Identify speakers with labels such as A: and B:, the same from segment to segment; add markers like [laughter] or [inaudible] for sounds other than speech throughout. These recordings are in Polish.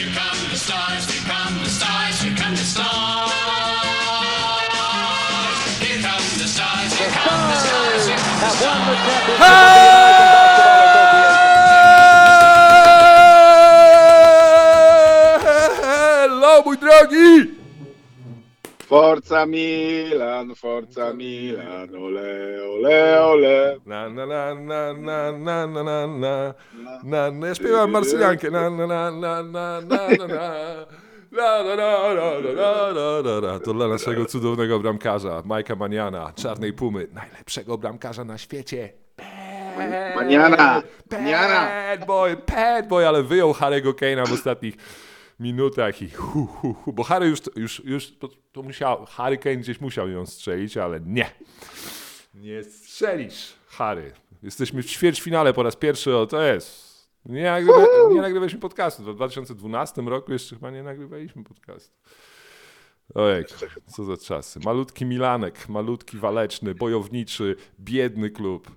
A: here come the stars, here come the stars, here come the stars. Here come the stars, here come the stars, here come the
B: have won the
A: stars.
B: championship.
C: Forza Milan, Forza Milan, ole, ole, ole.
D: Na, na, na, na, na, na, na, na, na, na, na, ja śpiewam Marsyliankę. Na, na, na, na, na, na, na, na. La, la, la, la, la, la, la, la. To dla naszego cudownego bramkarza, Majka Maniana, Czarnej Pumy, najlepszego bramkarza na świecie.
C: Maniana, Maniana.
D: Bad boy, bad boy, ale wyjął Harry'ego Kane'a w ostatnich minutach i hu, hu, hu. Bo Harry już, już, już to, to musiał, Harry Kane gdzieś musiał ją strzelić, ale nie. Nie strzelisz, Harry. Jesteśmy w ćwierćfinale po raz pierwszy, o to jest. Nie, nagrywa, nie nagrywaliśmy podcastu. W 2012 roku jeszcze chyba nie nagrywaliśmy podcastu. Ojej, co za czasy. Malutki Milanek, malutki waleczny, bojowniczy, biedny klub.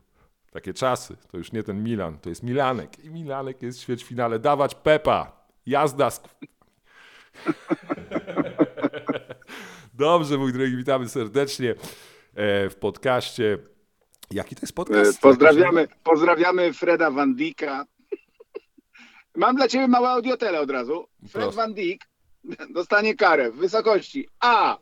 D: Takie czasy. To już nie ten Milan, to jest Milanek. I Milanek jest w ćwierćfinale. Dawać Pepa. Jazda z... [laughs] Dobrze, mój drogi, witamy serdecznie e, w podcaście. Jaki to jest
C: E,
D: podcast?
C: Pozdrawiamy, pozdrawiamy Freda Van Dika. Mam dla ciebie małe audiotele od razu. Fred
D: Proszę.
C: Van Dijk dostanie karę w wysokości A.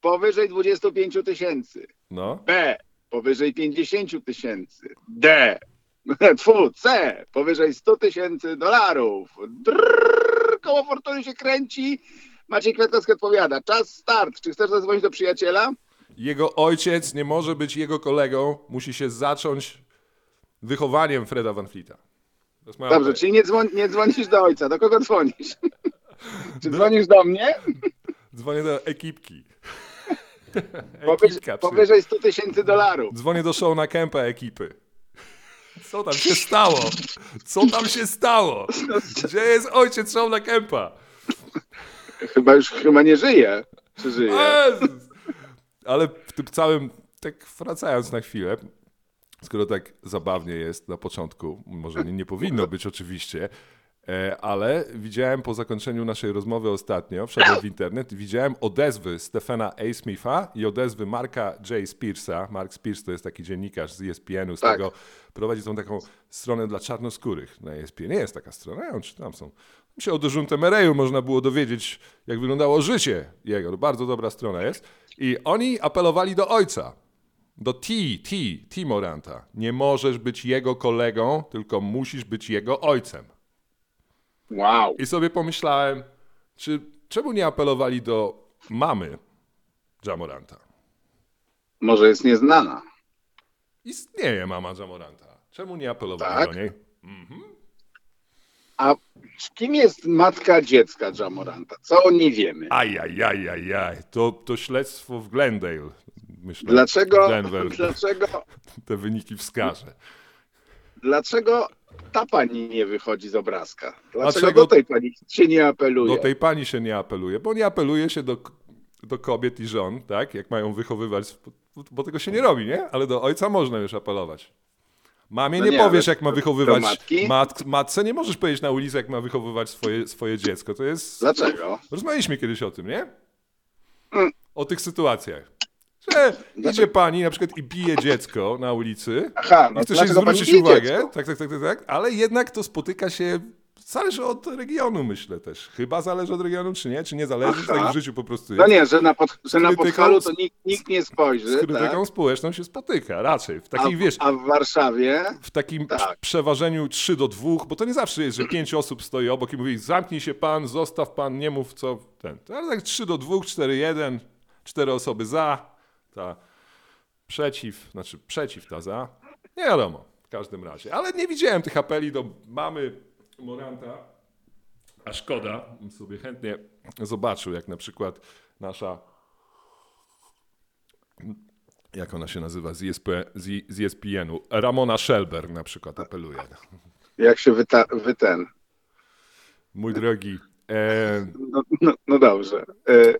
C: Powyżej 25 tysięcy.
D: No.
C: B. Powyżej 50 tysięcy. D. [laughs] Tfu, C. Powyżej 100 tysięcy dolarów. Drrr, koło fortuny się kręci. Maciej Kwiatkowski odpowiada. Czas start. Czy chcesz zadzwonić do przyjaciela?
D: Jego ojciec nie może być jego kolegą, musi się zacząć wychowaniem Freda Van moja
C: Dobrze, czyli nie, dzwon, nie dzwonisz do ojca. Do kogo dzwonisz? [laughs] Czy dzwonisz do mnie? [laughs]
D: Dzwonię do ekipki. Ekipka,
C: powyżej 100 tysięcy dolarów.
D: Dzwonię do show na kępa ekipy. Co tam się stało? Co tam się stało? Gdzie jest ojciec show na kępa?
C: Chyba już chyba nie żyje. Czy żyje?
D: Jezus! Ale w tym całym, tak wracając na chwilę, skoro tak zabawnie jest na początku, może nie, nie powinno być oczywiście, ale widziałem po zakończeniu naszej rozmowy ostatnio, wszedłem w internet widziałem odezwy Stefana A. Smitha i odezwy Marka J. Spearsa. Mark Spears to jest taki dziennikarz z ESPN-u, z
C: Tak.
D: tego prowadzi tą taką stronę dla czarnoskórych na ESPN. Nie jest taka strona, ja ją czytam, są tam się o Dejounte Mereju można było dowiedzieć, jak wyglądało życie jego. To bardzo dobra strona jest. I oni apelowali do ojca, do T, T, T Moranta. Nie możesz być jego kolegą, tylko musisz być jego ojcem.
C: Wow.
D: I sobie pomyślałem, czy czemu nie apelowali do mamy Jamoranta?
C: Może jest nieznana.
D: Istnieje mama Jamoranta. Czemu nie apelowali
C: Tak?
D: do niej?
C: A kim jest matka dziecka Jamoranta? Co o niej wiemy?
D: Ajajajajaj, to, to śledztwo w Glendale. Myślę,
C: Dlaczego,
D: Denver
C: dlaczego,
D: te wyniki wskaże.
C: dlaczego ta pani nie wychodzi z obrazka? Dlaczego
D: Dlaczego-
C: do tej pani się nie apeluje?
D: Do tej pani się nie apeluje, bo nie apeluje się do, do kobiet i żon, tak? Jak mają wychowywać, bo tego się nie robi, nie? Ale do ojca można już apelować. Mamie
C: No
D: nie,
C: nie,
D: powiesz, jak ma wychowywać.
C: matki?
D: Mat, matce nie możesz powiedzieć na ulicy, jak ma wychowywać swoje, swoje dziecko. To jest.
C: Dlaczego?
D: Rozmawialiśmy kiedyś o tym, nie?
C: Mm.
D: O tych sytuacjach. Że idzie pani na przykład i bije dziecko na ulicy.
C: Aha, no
D: I chcesz jej zwrócić uwagę. Tak, tak, tak, tak, tak. Ale jednak to spotyka się. Zależy od regionu, myślę też. Chyba zależy od regionu, czy nie? Czy nie zależy?
C: Aha.
D: Tak w życiu po prostu
C: No
D: jest.
C: nie, że na, pod, że na podchalu to nikt, nikt nie
D: Z
C: spojrzy.
D: krytyką
C: Tak?
D: społeczną się spotyka raczej. W
C: A,
D: takiej, wiesz,
C: a w Warszawie
D: w takim
C: tak.
D: prze- przeważeniu 3 do 2, bo to nie zawsze jest, że pięć osób stoi obok i mówi zamknij się pan, zostaw pan, nie mów co ten. Ale tak 3 do 2, 4, 1, cztery osoby za, ta przeciw, znaczy przeciw ta za. Nie wiadomo, w każdym razie. Ale nie widziałem tych apeli do mamy Moranta, a szkoda, bym sobie chętnie zobaczył, jak na przykład nasza jak ona się nazywa, z, ESP, z, z ESPN-u. Ramona Shelber na przykład apeluje.
C: jak się wyta, wy ten.
D: Mój drogi, e,
C: No, no, no dobrze. E,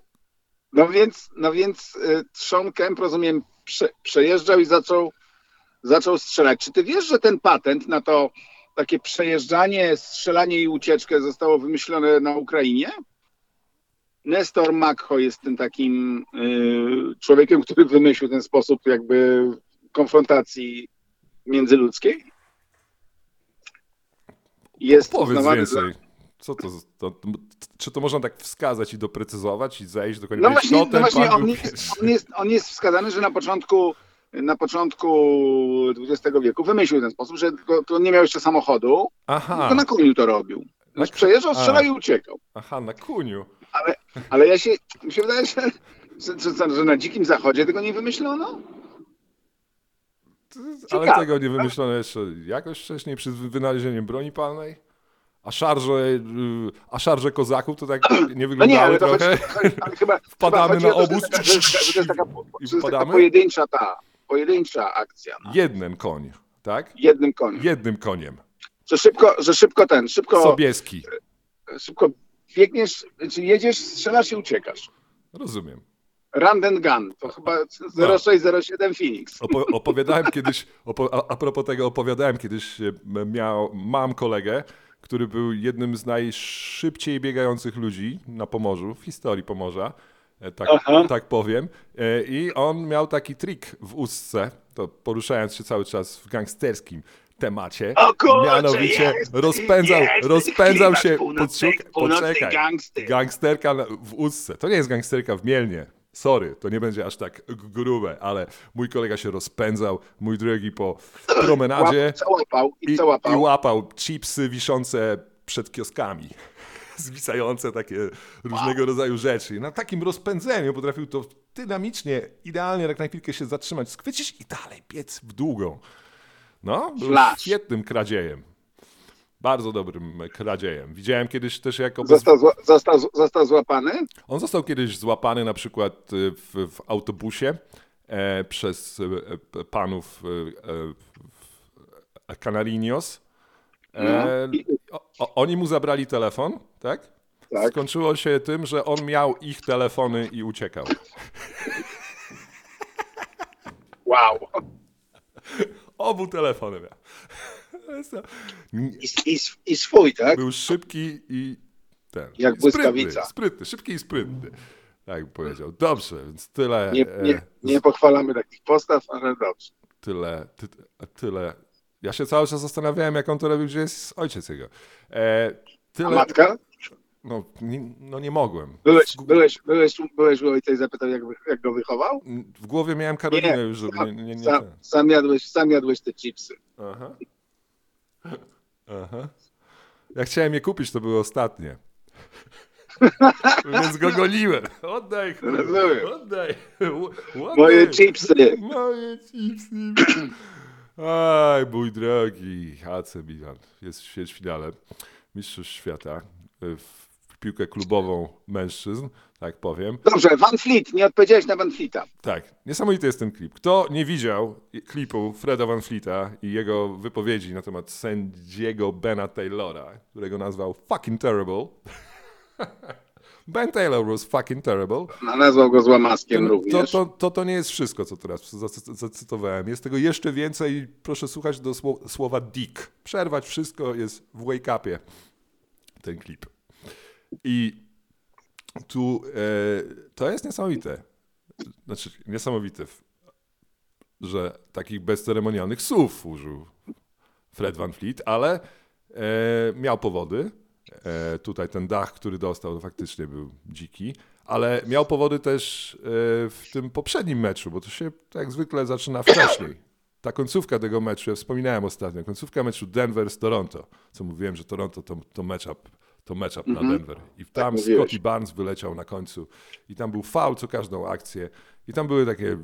C: No więc, no więc e, Sean Kemp, rozumiem, prze, przejeżdżał i zaczął, zaczął strzelać. Czy ty wiesz, że ten patent na to, takie przejeżdżanie, strzelanie i ucieczkę zostało wymyślone na Ukrainie. Nestor Makho jest tym takim y, człowiekiem, który wymyślił ten sposób jakby konfrontacji międzyludzkiej. Jest
D: Powiedz
C: uznawany za-
D: więcej. Co to, to, czy to można tak wskazać i doprecyzować i zejść do końca?
C: No właśnie,
D: to
C: no właśnie on, jest, on, jest, on jest wskazany, że na początku, na początku XX wieku wymyślił ten sposób, że to, to nie miał jeszcze samochodu,
D: Aha,
C: tylko na koniu to robił.
D: Na-
C: Przejeżdżał, strzelał i uciekał.
D: aha, na kuniu.
C: Ale ja się, mi się wydaje, że, że, że, na dzikim zachodzie tego nie wymyślono.
D: Ale
C: Ciekawe.
D: tego nie wymyślono jeszcze jakoś wcześniej przed wynalezieniem broni palnej? A szarże, y, a szarże kozaków to tak [clears throat] nie
C: No nie,
D: wyglądały
C: ale to
D: trochę?
C: chodzi, chodzi, ale chyba, [laughs]
D: Wpadamy na obóz
C: to jest taka- pojedyncza ta, pojedyncza akcja. No.
D: Jeden koń, tak?
C: Jednym koniem.
D: Jednym koniem.
C: Że szybko, że szybko ten, szybko,
D: Sobieski.
C: szybko biegniesz, czy jedziesz, strzelasz i uciekasz.
D: Rozumiem.
C: Run and gun, to chyba
D: No.
C: 0607 Phoenix. [laughs]
D: Opo- opowiadałem kiedyś, opo- a, a propos tego opowiadałem kiedyś, e, miał, mam kolegę, który był jednym z najszybciej biegających ludzi na Pomorzu, w historii Pomorza, e, tak, tak powiem. E, I on miał taki trik w ustce, to poruszając się cały czas w gangsterskim temacie.
C: Kurczę,
D: mianowicie
C: jest,
D: rozpędzał,
C: jest,
D: rozpędzał się,
C: północny-
D: poczekaj,
C: północny gangster.
D: gangsterka w ustce. To nie jest gangsterka w Mielnie. Sorry, to nie będzie aż tak grube, ale mój kolega się rozpędzał, mój drogi po promenadzie
C: łapał i,
D: i,
C: łapał.
D: i łapał chipsy wiszące przed kioskami. [laughs] Zwisające takie różnego rodzaju rzeczy. Na takim rozpędzeniu potrafił to dynamicznie, idealnie tak na chwilkę się zatrzymać, schwycić i dalej biec w długą. No, był świetnym kradziejem. Bardzo dobrym kradziejem. Widziałem kiedyś też jak obez...
C: Został, zła- został, został złapany?
D: On został kiedyś złapany na przykład y, w, w autobusie e, przez e, e, panów e, e, Canarinos. E,
C: No.
D: O, oni mu zabrali telefon, tak?
C: Tak.
D: Skończyło się tym, że on miał ich telefony i uciekał.
C: Wow.
D: Obu telefony miał.
C: I, i, I swój, tak?
D: Był szybki i ten.
C: Jak błyskawica.
D: Sprytny, sprytny, szybki i sprytny. Tak powiedział. Dobrze, więc tyle.
C: Nie, nie,
D: e,
C: nie pochwalamy takich postaw, ale dobrze.
D: tyle, ty, tyle. Ja się cały czas zastanawiałem, jak on to robił, gdzie jest ojciec jego. E,
C: A
D: tyle.
C: matka?
D: No nie, no nie mogłem.
C: Byłeś,
D: W,
C: byłeś, byłeś, byłeś u ojca i zapytał, jak, jak go wychował?
D: w głowie miałem Karolinę
C: Nie,
D: już, żeby nie, nie, nie
C: Sam, sam, jadłeś, sam jadłeś te chipsy.
D: Aha. Aha. Ja chciałem je kupić, to były ostatnie. [laughs] Więc go goliłem. Oddaj,
C: Rozumiem.
D: oddaj. Oddaj.
C: Moje chipsy.
D: Moje chipsy. Aj, mój drogi AC Milan jest w ćwierćfinale Mistrzostw Świata w piłkę klubową mężczyzn, tak powiem.
C: Dobrze, Van Fleet, nie odpowiedziałeś na Van Fleeta.
D: Tak, niesamowity jest ten klip. Kto nie widział klipu Freda Van Fleeta i jego wypowiedzi na temat sędziego Bena Taylora, którego nazwał fucking terrible. [laughs] Ben Taylor was fucking terrible.
C: No, nazwał go złamaskiem
D: To,
C: również.
D: to, to, to nie jest wszystko, co teraz zacy- zacytowałem. Jest tego jeszcze więcej. Proszę słuchać do sło- słowa dick. Przerwać wszystko jest w wake upie ten klip. I tu e, to jest niesamowite. Znaczy, niesamowite, że takich bezceremonialnych słów użył Fred Van Fleet, ale e, miał powody. E, tutaj ten dach, który dostał, faktycznie był dziki, ale miał powody też w tym poprzednim meczu, bo to się jak zwykle zaczyna wcześniej. Ta końcówka tego meczu, ja wspominałem ostatnio, końcówka meczu Denver z Toronto, co mówiłem, że Toronto to, to matchup, to matchup na Denver. I tam
C: mówiłeś.
D: Scotty Barnes wyleciał na końcu i tam był faul co każdą akcję i tam były takie,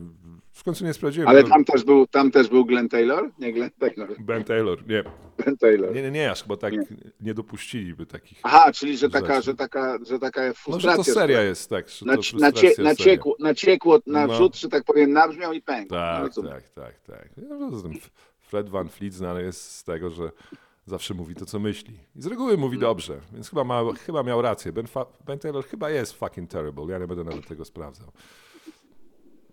D: w końcu nie sprawdziłem.
C: Ale tam też, był, tam też był Glenn Taylor? Nie Glenn Taylor.
D: Ben Taylor, nie,
C: Glenn Taylor.
D: nie, nie, nie, aż chyba tak nie,
C: Nie.
D: dopuściliby takich.
C: Aha, czyli że taka,
D: Rzeczy.
C: że taka, że taka
D: No, że
C: frustracja.
D: to seria jest, tak. Że to
C: Naci- nacie,
D: frustracja seria.
C: naciekło, naciekło
D: No.
C: naprzód, że tak powiem, nabrzmiał i pękł. No,
D: Tak, tak, tak, tak. Tym Fred Van Fleet znany jest z tego, że zawsze mówi to, co myśli. I z reguły mówi
C: Mm.
D: dobrze, więc chyba, ma, chyba miał rację. Ben, Fa- ben Taylor chyba jest fucking terrible. Ja nie będę nawet tego sprawdzał.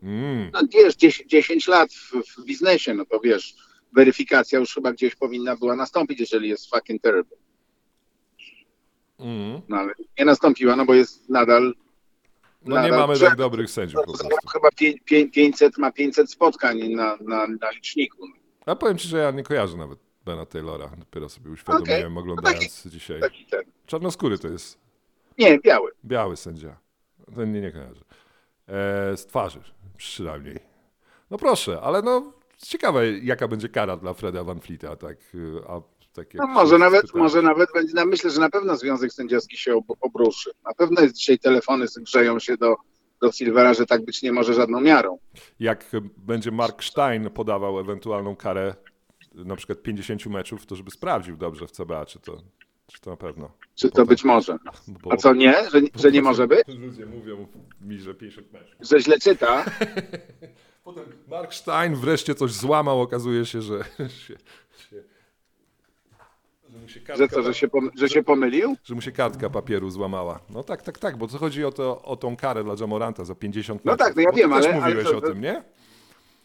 D: Mm.
C: No wiesz, 10, 10 lat w, w biznesie, no to wiesz, weryfikacja już chyba gdzieś powinna była nastąpić, jeżeli jest fucking terrible.
D: Mm.
C: No ale nie nastąpiła, no bo jest nadal
D: No nie mamy tak dobrych sędziów po prostu.
C: chyba pię- pię- 500, ma 500 spotkań na, na, na liczniku.
D: A powiem ci, że ja nie kojarzę nawet Bena Taylora. Dopiero sobie uświadomiłem,
C: Okej.
D: oglądając dzisiaj.
C: Taki ten.
D: Czarnoskóry to jest
C: Nie, biały.
D: biały sędzia. Ten nie, nie kojarzę. E, z twarzy przynajmniej. No proszę, ale no ciekawe jaka będzie kara dla Freda Van Fleeta, tak? y, A, tak
C: No może nawet, może nawet będzie, no myślę, że na pewno Związek Sędziowski się ob- obruszy. Na pewno jest dzisiaj telefony grzeją się do, do Silvera, że tak być nie może żadną miarą.
D: Jak będzie Mark Stein podawał ewentualną karę na przykład 50 meczów, to żeby sprawdził dobrze w CBA, czy to, czy to na pewno.
C: Czy to być może?
D: Bo,
C: A co nie? Że, że nie może być?
D: Ludzie mówią mi, że 50 meczów.
C: Że źle czyta? [laughs]
D: Potem Mark Stein wreszcie coś złamał, okazuje się, że [laughs] się, się, że, kartka,
C: Że co, że się, pom- że się pomylił?
D: że mu się kartka papieru złamała. No tak, tak, tak, bo to chodzi o, to, o tą karę dla Jamoranta za 50
C: No
D: meczów.
C: tak, no ja wiem,
D: też
C: ale- ale
D: mówiłeś
C: to-
D: o tym, nie?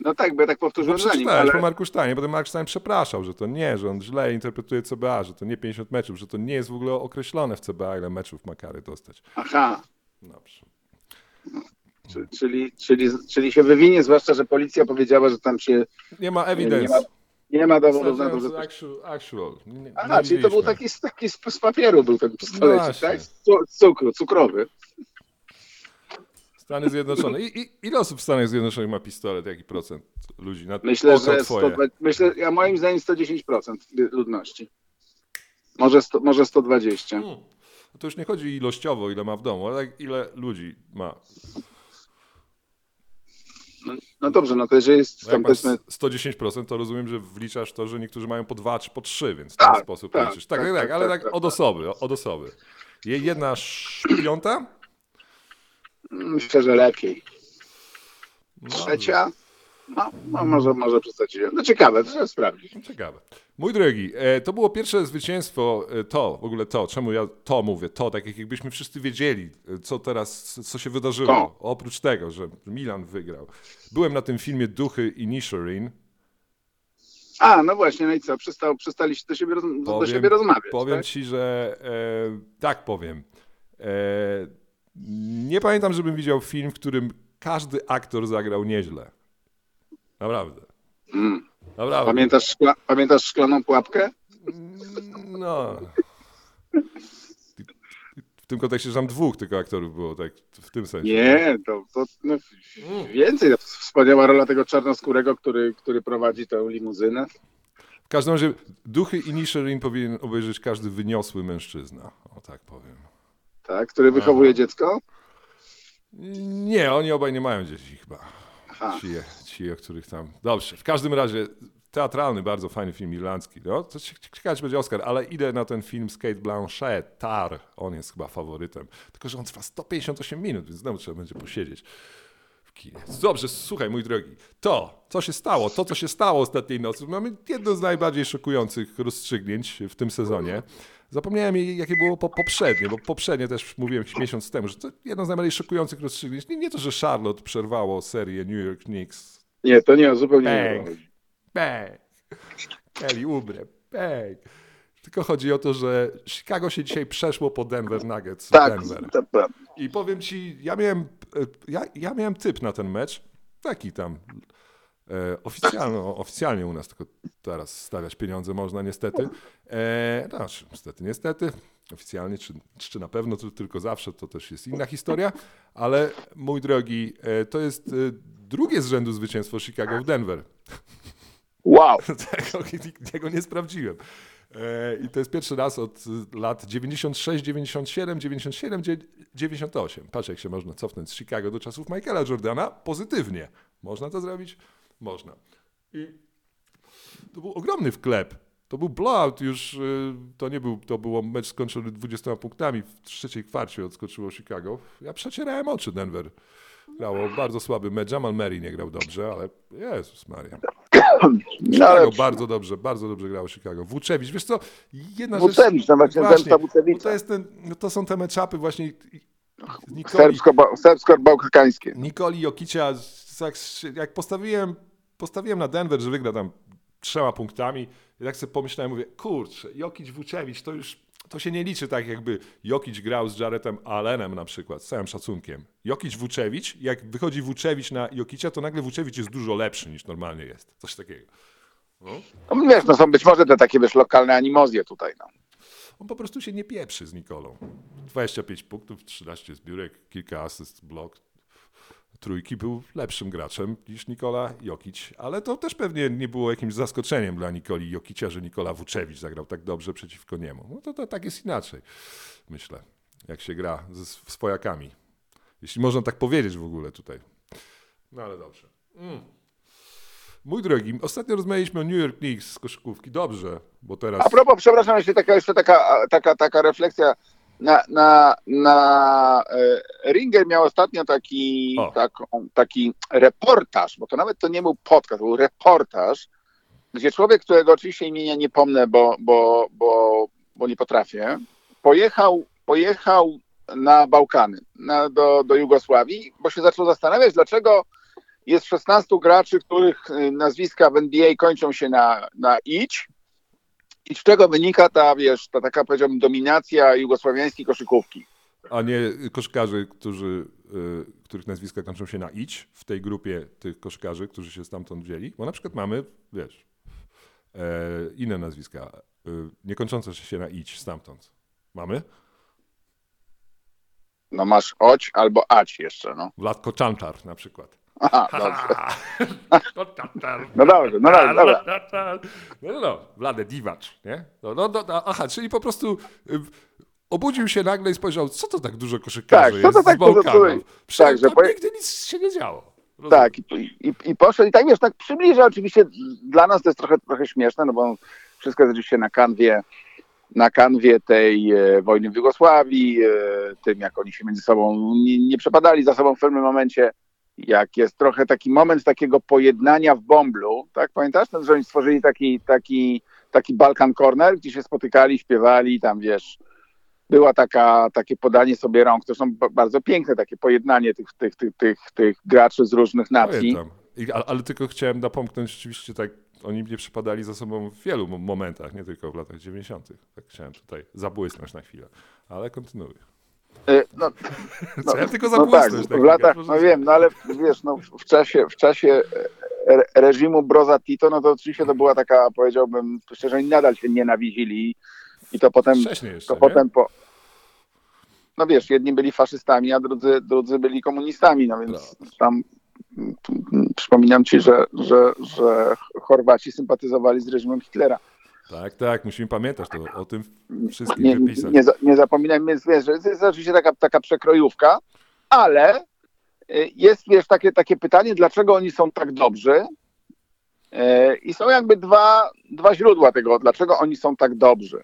C: No tak, bo ja tak powtórzyłem za nim, ale...
D: po Marku Steinie, potem Mark Stein przepraszał, że to nie, że on źle interpretuje CBA, że to nie 50 meczów, że to nie jest w ogóle określone w CBA, ile meczów ma kary dostać.
C: Aha,
D: Dobrze.
C: Czy- czyli, czyli, czyli się wywinie, zwłaszcza, że policja powiedziała, że tam się
D: Nie ma
C: nie ma, nie ma dowodów na to, że...
D: Actual, actual. Nie, nie
C: Aha, czyli to był taki, taki z, papieru był ten pistolecik,
D: Właśnie.
C: tak? Z cukru, cukrowy.
D: Stany Zjednoczone. I, i, ile osób w Stanach Zjednoczonych ma pistolet? Jaki procent ludzi? Na
C: Myślę, że
D: twoje.
C: 120, myślę, ja moim zdaniem 110% ludności. Może, sto, może 120.
D: Hmm. No To już nie chodzi ilościowo, ile ma w domu, ale tak ile ludzi ma.
C: No, no dobrze, no to jeżeli jest powiedzmy...
D: 110%, to rozumiem, że wliczasz to, że niektórzy mają po dwa czy po trzy, więc w ten
C: Tak,
D: sposób
C: tak,
D: liczysz. Tak,
C: tak,
D: tak, tak, ale
C: tak,
D: tak od osoby, od osoby. Je- Jedna szpiąta?
C: Myślę, że lepiej.
D: No,
C: Trzecia? No, no może, może przesadziłem. No ciekawe, to trzeba sprawdzić.
D: Ciekawe. Mój drogi, e, to było pierwsze zwycięstwo, e, to, w ogóle to, czemu ja to mówię, to, tak jak jakbyśmy wszyscy wiedzieli, e, co teraz, co się wydarzyło.
C: To.
D: Oprócz tego, że Milan wygrał. Byłem na tym filmie Duchy i Nishirin.
C: A, no właśnie, no i co? Przestał, przestaliście do siebie, roz, do
D: Powiem-
C: siebie rozmawiać,
D: Powiem
C: tak?
D: ci, że e, tak powiem. E, nie pamiętam, żebym widział film, w którym każdy aktor zagrał nieźle. Naprawdę.
C: Mm.
D: Naprawdę.
C: Pamiętasz, szkla, pamiętasz szklaną pułapkę?
D: No. W tym kontekście, że tam dwóch tylko aktorów było, tak w tym sensie.
C: Nie, to, to no,
D: Mm.
C: więcej. Wspaniała rola tego czarnoskórego, który, który prowadzi tę limuzynę.
D: W każdym razie Duchy i Nishirin powinien obejrzeć każdy wyniosły mężczyzna. O tak powiem.
C: Tak, który wychowuje dziecko.
D: Nie, oni obaj nie mają dzieci chyba.
C: Aha.
D: Ci, ci, o których tam... Dobrze, w każdym razie teatralny, bardzo fajny film irlandzki. No, to cie- ciekawe, czy będzie Oscar, ale idę na ten film z Kate Blanchett, Tar, on jest chyba faworytem. Tylko, że on trwa 158 minut, więc znowu trzeba będzie posiedzieć w kinie. Dobrze, słuchaj, mój drogi, to, co się stało, to, co się stało ostatniej nocy, mamy jedno z najbardziej szokujących rozstrzygnięć w tym sezonie. Zapomniałem, jakie było po, poprzednie, bo poprzednie też mówiłem miesiąc temu, że to jedno z najbardziej szokujących rozstrzygnięć. Nie, nie to, że Charlotte przerwało serię New York Knicks.
C: Nie, to nie, zupełnie nie.
D: Bang.
C: chodzi.
D: Bang! Kelly Oubre, bang! Tylko chodzi o to, że Chicago się dzisiaj przeszło po Denver Nuggets.
C: Tak,
D: Denver.
C: prawda.
D: I powiem ci, ja miałem, e, ja, ja miałem typ na ten mecz, taki tam e, oficjalny, oficjalnie u nas tylko teraz stawiać pieniądze można niestety. E, znaczy, niestety, niestety, oficjalnie, czy, czy na pewno, to tylko zawsze, to też jest inna historia, ale mój drogi, e, to jest e, drugie z rzędu zwycięstwo Chicago w Denver.
C: Wow. [laughs]
D: Tego, tego nie sprawdziłem. I to jest pierwszy raz od lat 96, 97, 97, 98. Patrz, jak się można cofnąć z Chicago do czasów Michaela Jordana. Pozytywnie. Można to zrobić? Można. I to był ogromny wklep. To był blowout już, y, to nie był, to było mecz skończony 20 punktami. W trzeciej kwarcie odskoczyło Chicago. Ja przecierałem oczy Denver. Grało bardzo słaby mecz. Jamal Murray nie grał dobrze, ale Jezus Maria. [clears throat]
C: No, ale
D: Chicago bardzo dobrze, bardzo dobrze grało Chicago. Włóczewicz, wiesz co, jedna
C: Wucewicz, no właśnie,
D: właśnie, to, jest ten, no to są te meczapy właśnie Nikoli,
C: Serbsko, serbsko-bałkańskie.
D: Nikoli Jokicia, jak postawiłem, postawiłem na Denver, że wygra tam trzema punktami. I tak sobie pomyślałem, mówię, kurczę, Jokic Wuczewicz to już to się nie liczy tak, jakby Jokic grał z Jaretem Allenem na przykład, z całym szacunkiem. Jokic Wuczewicz, jak wychodzi Wuczewicz na Jokicia, to nagle Wuczewicz jest dużo lepszy niż normalnie jest. Coś takiego. No.
C: No, wiesz, no są być może te takie, wiesz, lokalne animozje tutaj, no.
D: On po prostu się nie pieprzy z Nikolą. 25 punktów, 13 zbiórek, kilka asyst, blok. Trójki był lepszym graczem niż Nikola Jokic, ale to też pewnie nie było jakimś zaskoczeniem dla Nikoli Jokicia, że Nikola Wuczewicz zagrał tak dobrze przeciwko niemu. No to, to tak jest inaczej, myślę, jak się gra ze sw- swojakami. Jeśli można tak powiedzieć w ogóle tutaj. No ale dobrze. Mm. Mój drogi, ostatnio rozmawialiśmy o New York Knicks z koszykówki. Dobrze, bo teraz...
C: A propos, przepraszam, jeszcze taka, jeszcze taka, taka, taka refleksja. Na, na, na e, Ringer miał ostatnio taki, taką, taki reportaż, bo to nawet to nie był podcast, to był reportaż, gdzie człowiek, którego oczywiście imienia nie pomnę, bo, bo, bo, bo nie potrafię, pojechał, pojechał na Bałkany, na, do, do Jugosławii, bo się zaczął zastanawiać, dlaczego jest 16 graczy, których y, nazwiska w NBA kończą się na, na idź, i z czego wynika ta, wiesz, ta taka, powiedziałbym, dominacja jugosławiańskiej koszykówki.
D: a nie koszykarzy, którzy, y, których nazwiska kończą się na idź, w tej grupie tych koszykarzy, którzy się stamtąd wzięli, bo na przykład mamy, wiesz, e, inne nazwiska, y, nie kończące się na idź stamtąd. Mamy?
C: No masz oć albo ać jeszcze, no.
D: Wladko Czanczar na przykład. [laughs]
C: Aha, dobrze. [laughs] No dobrze, no dobrze, dobra.
D: No, no, no, Diwacz, nie? No, no, no, no, aha, czyli po prostu obudził się nagle i spojrzał, co to tak dużo koszykarzy
C: Tak, co
D: jest
C: to tak
D: z Bałkanów?
C: Tak, że poje-
D: nigdy nic się nie działo. Rozumiem.
C: Tak, i, i, i poszedł i tak, wiesz, tak przybliża, oczywiście dla nas to jest trochę, trochę śmieszne, no bo wszystko jest oczywiście na kanwie, na kanwie tej e, wojny w Jugosławii, e, tym jak oni się między sobą nie, nie przepadali za sobą w pewnym momencie, jak jest trochę taki moment takiego pojednania w Bomblu, tak pamiętasz, ten, że oni stworzyli taki, taki, taki Balkan Corner, gdzie się spotykali, śpiewali, tam wiesz, była taka, takie podanie sobie rąk, to są ba- bardzo piękne takie pojednanie tych, tych, tych, tych, tych graczy z różnych nacji.
D: I, a- ale tylko chciałem napomknąć, rzeczywiście tak, oni mnie przypadali za sobą w wielu mo- momentach, nie tylko w latach 90. Tak chciałem tutaj zabłysnąć na chwilę, ale kontynuuję.
C: Y, No, [laughs]
D: Chciałem tylko
C: no tak, w latach, no wiem, no ale wiesz, no w czasie, w czasie re- reżimu Broza Tito, no to oczywiście to była taka, powiedziałbym, szczerze, oni nadal się nienawidzili i to potem,
D: jeszcze,
C: to
D: nie?
C: potem po... No wiesz, jedni byli faszystami, a drudzy, drudzy byli komunistami, no więc tam mm, mm, przypominam ci, że, że, że Chorwaci sympatyzowali z reżimem Hitlera.
D: Tak, tak, musimy pamiętać to, o tym wszystkim
C: nie,
D: wypisać.
C: nie, nie zapominajmy, więc wiesz, że to jest oczywiście taka, taka przekrojówka, ale y, jest, wiesz, takie, takie pytanie, dlaczego oni są tak dobrzy Y, i są jakby dwa, dwa źródła tego, dlaczego oni są tak dobrzy.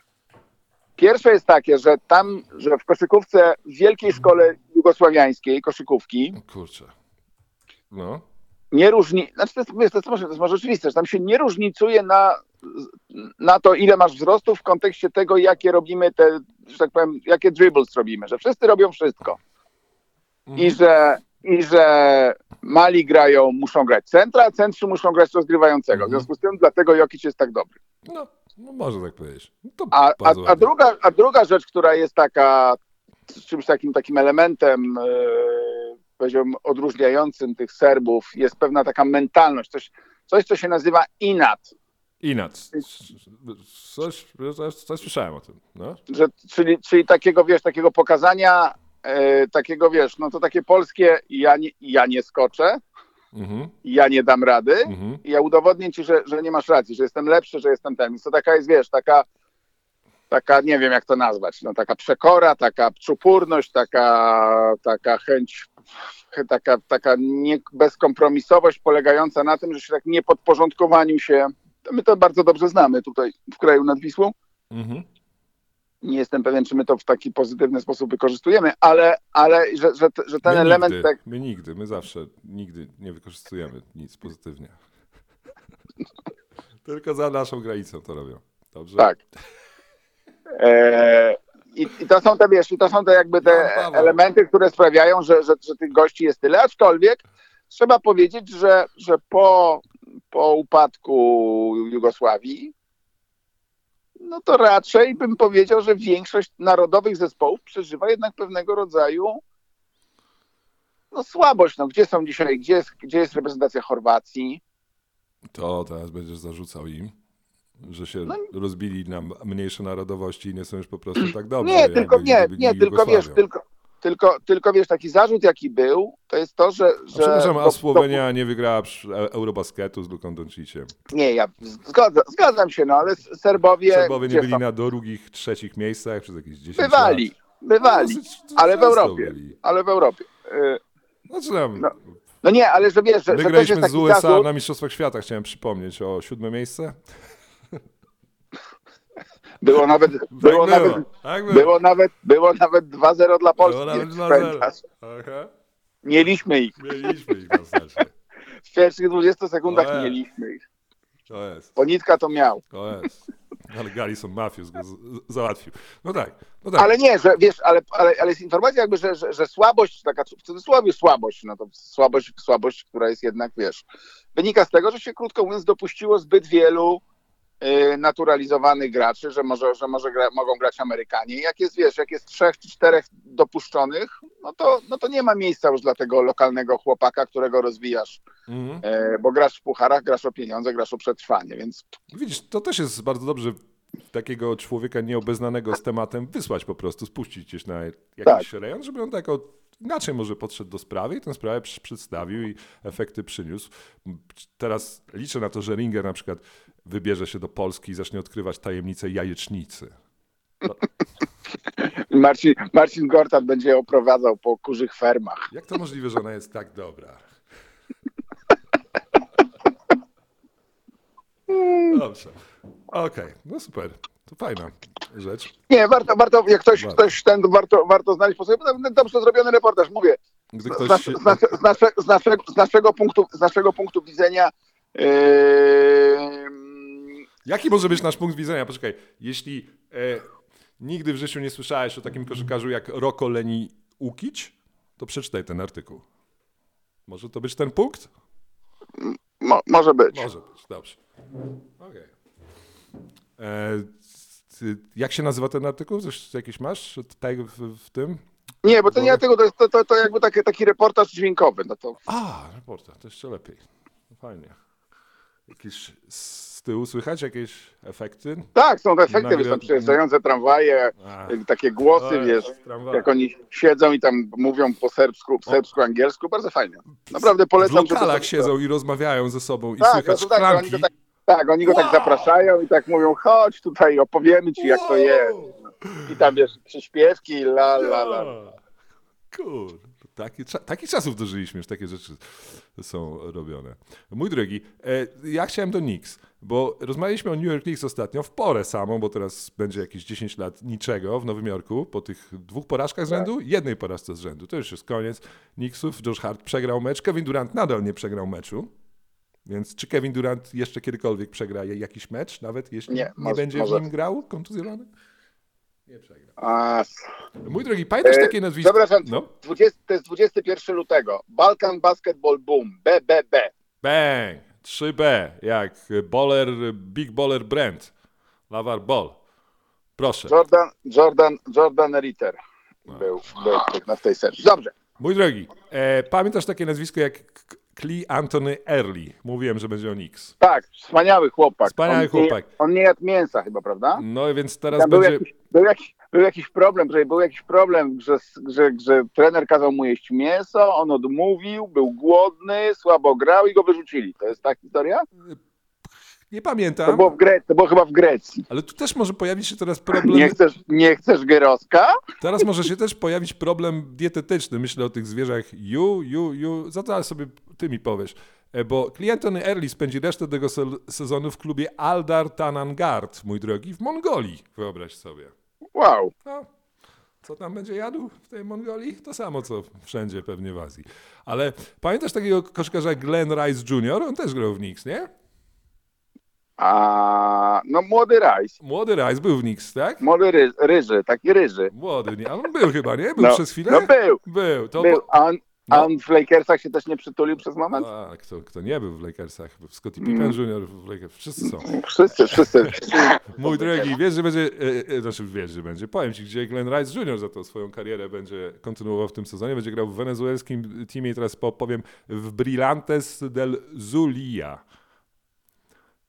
C: Pierwsze jest takie, że tam, że w koszykówce, w wielkiej szkole jugosławiańskiej koszykówki
D: Kurczę. No,
C: nie różni, znaczy to jest, to jest, może, to jest może oczywiste, że tam się nie różnicuje na, na to, ile masz wzrostu w kontekście tego, jakie robimy te, że tak powiem, jakie dribbles robimy, że wszyscy robią wszystko. I że, I że mali grają, muszą grać centra, a centrzy muszą grać rozgrywającego. W związku z tym dlatego Jokic jest tak dobry.
D: no, no można tak powiedzieć. No
C: A, a, a, druga, a druga rzecz, która jest taka czymś takim, takim elementem, yy, powiedziałbym, odróżniającym tych Serbów, jest pewna taka mentalność, coś, coś co się nazywa inat.
D: Inat. Coś, coś, słyszałem o tym. No.
C: Że, czyli, czyli takiego, wiesz, takiego pokazania, yy, takiego, wiesz, no to takie polskie, ja nie, ja nie skoczę,
D: Mhm,
C: ja nie dam rady,
D: mhm.
C: i ja udowodnię ci, że, że nie masz racji, że jestem lepszy, że jestem ten. Więc to taka jest, wiesz, taka, taka nie wiem jak to nazwać, no taka przekora, taka czupurność, taka, taka chęć, taka, taka nie, bezkompromisowość polegająca na tym, że się tak nie podporządkowaniu się, my to bardzo dobrze znamy tutaj w kraju nad Wisłą.
D: Mhm.
C: Nie jestem pewien, czy my to w taki pozytywny sposób wykorzystujemy, ale, ale że, że, że ten
D: my
C: element
D: nigdy,
C: tak,
D: My nigdy, my zawsze nigdy nie wykorzystujemy nic pozytywnie. [laughs] Tylko za naszą granicą to robią. Dobrze?
C: Tak. E, i, I to są te, wiesz, i to są te jakby te elementy, które sprawiają, że, że, że tych gości jest tyle, aczkolwiek trzeba powiedzieć, że, że po, po upadku Jugosławii, no to raczej bym powiedział, że większość narodowych zespołów przeżywa jednak pewnego rodzaju no słabość. No, gdzie są dzisiaj, gdzie jest, gdzie jest reprezentacja Chorwacji?
D: To teraz będziesz zarzucał im, że się
C: No
D: rozbili na mniejsze narodowości i nie są już po prostu tak dobrze.
C: Nie, tylko nie, nie, tylko wiesz, tylko, tylko, tylko wiesz, taki zarzut jaki był, to jest to, że...
D: A
C: że
D: przepraszam, a Słowenia nie wygrała e- Eurobasketu z Luką Donciciem.
C: do- Nie, ja zgadzam, zgadzam się, no ale Serbowie...
D: Serbowie nie byli
C: są?
D: na drugich, trzecich miejscach przez jakieś 10
C: Bywali,
D: lat.
C: bywali,
D: No, dosyć
C: ale w Europie,
D: byli.
C: ale w Europie. Y,
D: Znaczy tam,
C: No, No nie, ale że wiesz, że, że
D: wygraliśmy
C: jest
D: z USA
C: zarzut,
D: na Mistrzostwach Świata, chciałem przypomnieć, o siódme miejsce.
C: Było nawet, było
D: tak
C: nawet,
D: było, tak było.
C: było nawet, było nawet 2-0 dla Polski.
D: Było nawet
C: jak
D: 2-0.
C: pamiętasz.
D: Aha.
C: Mieliśmy ich.
D: Mieliśmy ich.
C: W pierwszych 20 sekundach
D: Ojej.
C: mieliśmy ich.
D: To jest,
C: Ponitka to miał.
D: to jest. Ale Garrison Matthews go załatwił. No tak, no tak.
C: Ale nie, że wiesz, ale, ale, ale jest informacja jakby, że, że, że słabość, taka w cudzysłowie słabość, no to słabość, słabość, która jest jednak, wiesz, wynika z tego, że się krótko mówiąc dopuściło zbyt wielu naturalizowanych graczy, że może, że może gra, mogą grać Amerykanie. Jak jest, wiesz, jak jest trzech czy czterech dopuszczonych, no to, no to nie ma miejsca już dla tego lokalnego chłopaka, którego rozwijasz,
D: Mhm.
C: e, bo grasz w pucharach, grasz o pieniądze, grasz o przetrwanie, więc
D: Widzisz, to też jest bardzo dobrze takiego człowieka nieobeznanego z tematem wysłać po prostu, spuścić gdzieś na jakiś rejon, żeby on tak o, inaczej może podszedł do sprawy i tę sprawę przedstawił i efekty przyniósł. Teraz liczę na to, że Ringer na przykład wybierze się do Polski i zacznie odkrywać tajemnicę jajecznicy. [laughs]
C: Marcin, Marcin Gortat będzie oprowadzał po kurzych fermach.
D: Jak to możliwe, że ona jest tak dobra? Dobrze. Okej, no super. To fajna rzecz.
C: Nie, warto, warto jak ktoś,
D: Warto.
C: ktoś ten, warto, warto znaleźć po sobie, dobrze zrobiony reportaż, mówię,
D: Gdy
C: z,
D: ktoś
C: nas,
D: się...
C: z, nas, z, nasze, z, naszego, z, naszego punktu, z naszego punktu widzenia yy,
D: Jaki może być nasz punkt widzenia? Poczekaj, jeśli e, nigdy w życiu nie słyszałeś o takim koszykarzu jak Roko Leni Ukić, to przeczytaj ten artykuł. Może to być ten punkt?
C: mo, może być.
D: Może być, dobrze. Okej. E, ty- Jak się nazywa ten artykuł? Coś jakiś masz tutaj w, w tym?
C: Nie, bo to nie tego, to, jest- to, to, to jakby taki, taki reportaż dźwiękowy. No to
D: A, reporter, to jeszcze lepiej. Fajnie. Jakieś z tyłu słychać jakieś efekty?
C: tak, są te efekty,
D: Nagry-
C: tam przejeżdżające tramwaje,
D: A,
C: y, takie głosy, wiesz,
D: tramwaj.
C: jak oni siedzą i tam mówią po serbsku, po serbsku, angielsku, bardzo fajnie. Naprawdę
D: w
C: polecam. żeby
D: lokalach siedzą i rozmawiają ze sobą i
C: Tak,
D: słychać
C: no tak, oni tak, tak, oni go tak
D: Wow!
C: zapraszają i tak mówią, chodź tutaj, opowiemy ci jak to jest. I tam wiesz, przyśpiewki, la la la.
D: Kur, taki, takich czasów dożyliśmy, już takie rzeczy są robione. Mój drogi, e, ja chciałem do Knicks, bo rozmawialiśmy o New York Knicks ostatnio w porę samą, bo teraz będzie jakieś 10 lat niczego w Nowym Jorku, po tych dwóch porażkach z rzędu, jednej porażce z rzędu. To już jest koniec Knicksów. Josh Hart przegrał mecz, Kevin Durant nadal nie przegrał meczu. Więc czy Kevin Durant jeszcze kiedykolwiek przegra jakiś mecz, nawet jeśli nie,
C: Nie, może-
D: będzie w nim grał kontuzjowany? Nie przegra.
C: A,
D: Mój drogi, pamiętasz
C: E,
D: takie nazwisko?
C: Przepraszam,
D: No.
C: 20, to jest 21 lutego. Balkan Basketball Boom, BBB.
D: Bang! 3B, jak Baller, Big Baller Brand. Lavar Ball. Proszę.
C: Jordan, Jordan, Jordan Ritter był, był na w tej serii. Dobrze.
D: Mój drogi, e, pamiętasz takie nazwisko jak Klee Anthony Early? Mówiłem, że będzie o Knicks.
C: Tak, wspaniały chłopak.
D: Wspaniały
C: on
D: chłopak.
C: Nie, on nie jadł mięsa chyba, prawda?
D: No więc teraz
C: Tam był,
D: będzie...
C: jakiś, był, jakiś, był jakiś problem, że był jakiś problem, że, że, że trener kazał mu jeść mięso, on odmówił, był głodny, słabo grał i go wyrzucili. To jest ta historia?
D: Nie
C: To
D: pamiętam,
C: było, w Gre- to było chyba w Grecji.
D: ale tu też może pojawić się teraz
C: Nie
D: problem...
C: chcesz, nie chcesz Geroska?
D: Teraz może się też pojawić problem dietetyczny. Myślę o tych zwierzach ju, ju, ju. Zaraz sobie ty mi powiesz. E, Bo Clienton Early spędzi resztę tego se- sezonu w klubie Aldar Tanangard, mój drogi, w Mongolii. Wyobraź sobie.
C: Wow.
D: No, co tam będzie jadł w tej Mongolii? To samo, co wszędzie pewnie w Azji. Ale pamiętasz takiego koszkarza Glenn Rice Jr.? On też grał w Knicks, nie?
C: A, no młody Rice,
D: Młody Rice był w Knicks, tak?
C: młody ry, ryży, taki ryży.
D: Młody, nie? A on był chyba, nie? Był
C: No,
D: przez chwilę?
C: no był,
D: Był. To
C: był. A on, A
D: No.
C: on w Lakersach się też nie przytulił przez moment?
D: A, kto, kto nie był w Lakersach? Scottie Pippen
C: Mm.
D: Jr. w Lakers, wszyscy są.
C: Wszyscy, wszyscy. [laughs]
D: Mój drogi, wiesz, że będzie, e, e, znaczy wiesz, że będzie, powiem ci, gdzie Glenn Rice Jr. za to swoją karierę będzie kontynuował w tym sezonie, będzie grał w wenezuelskim teamie i teraz po- powiem w Brillantes del Zulia.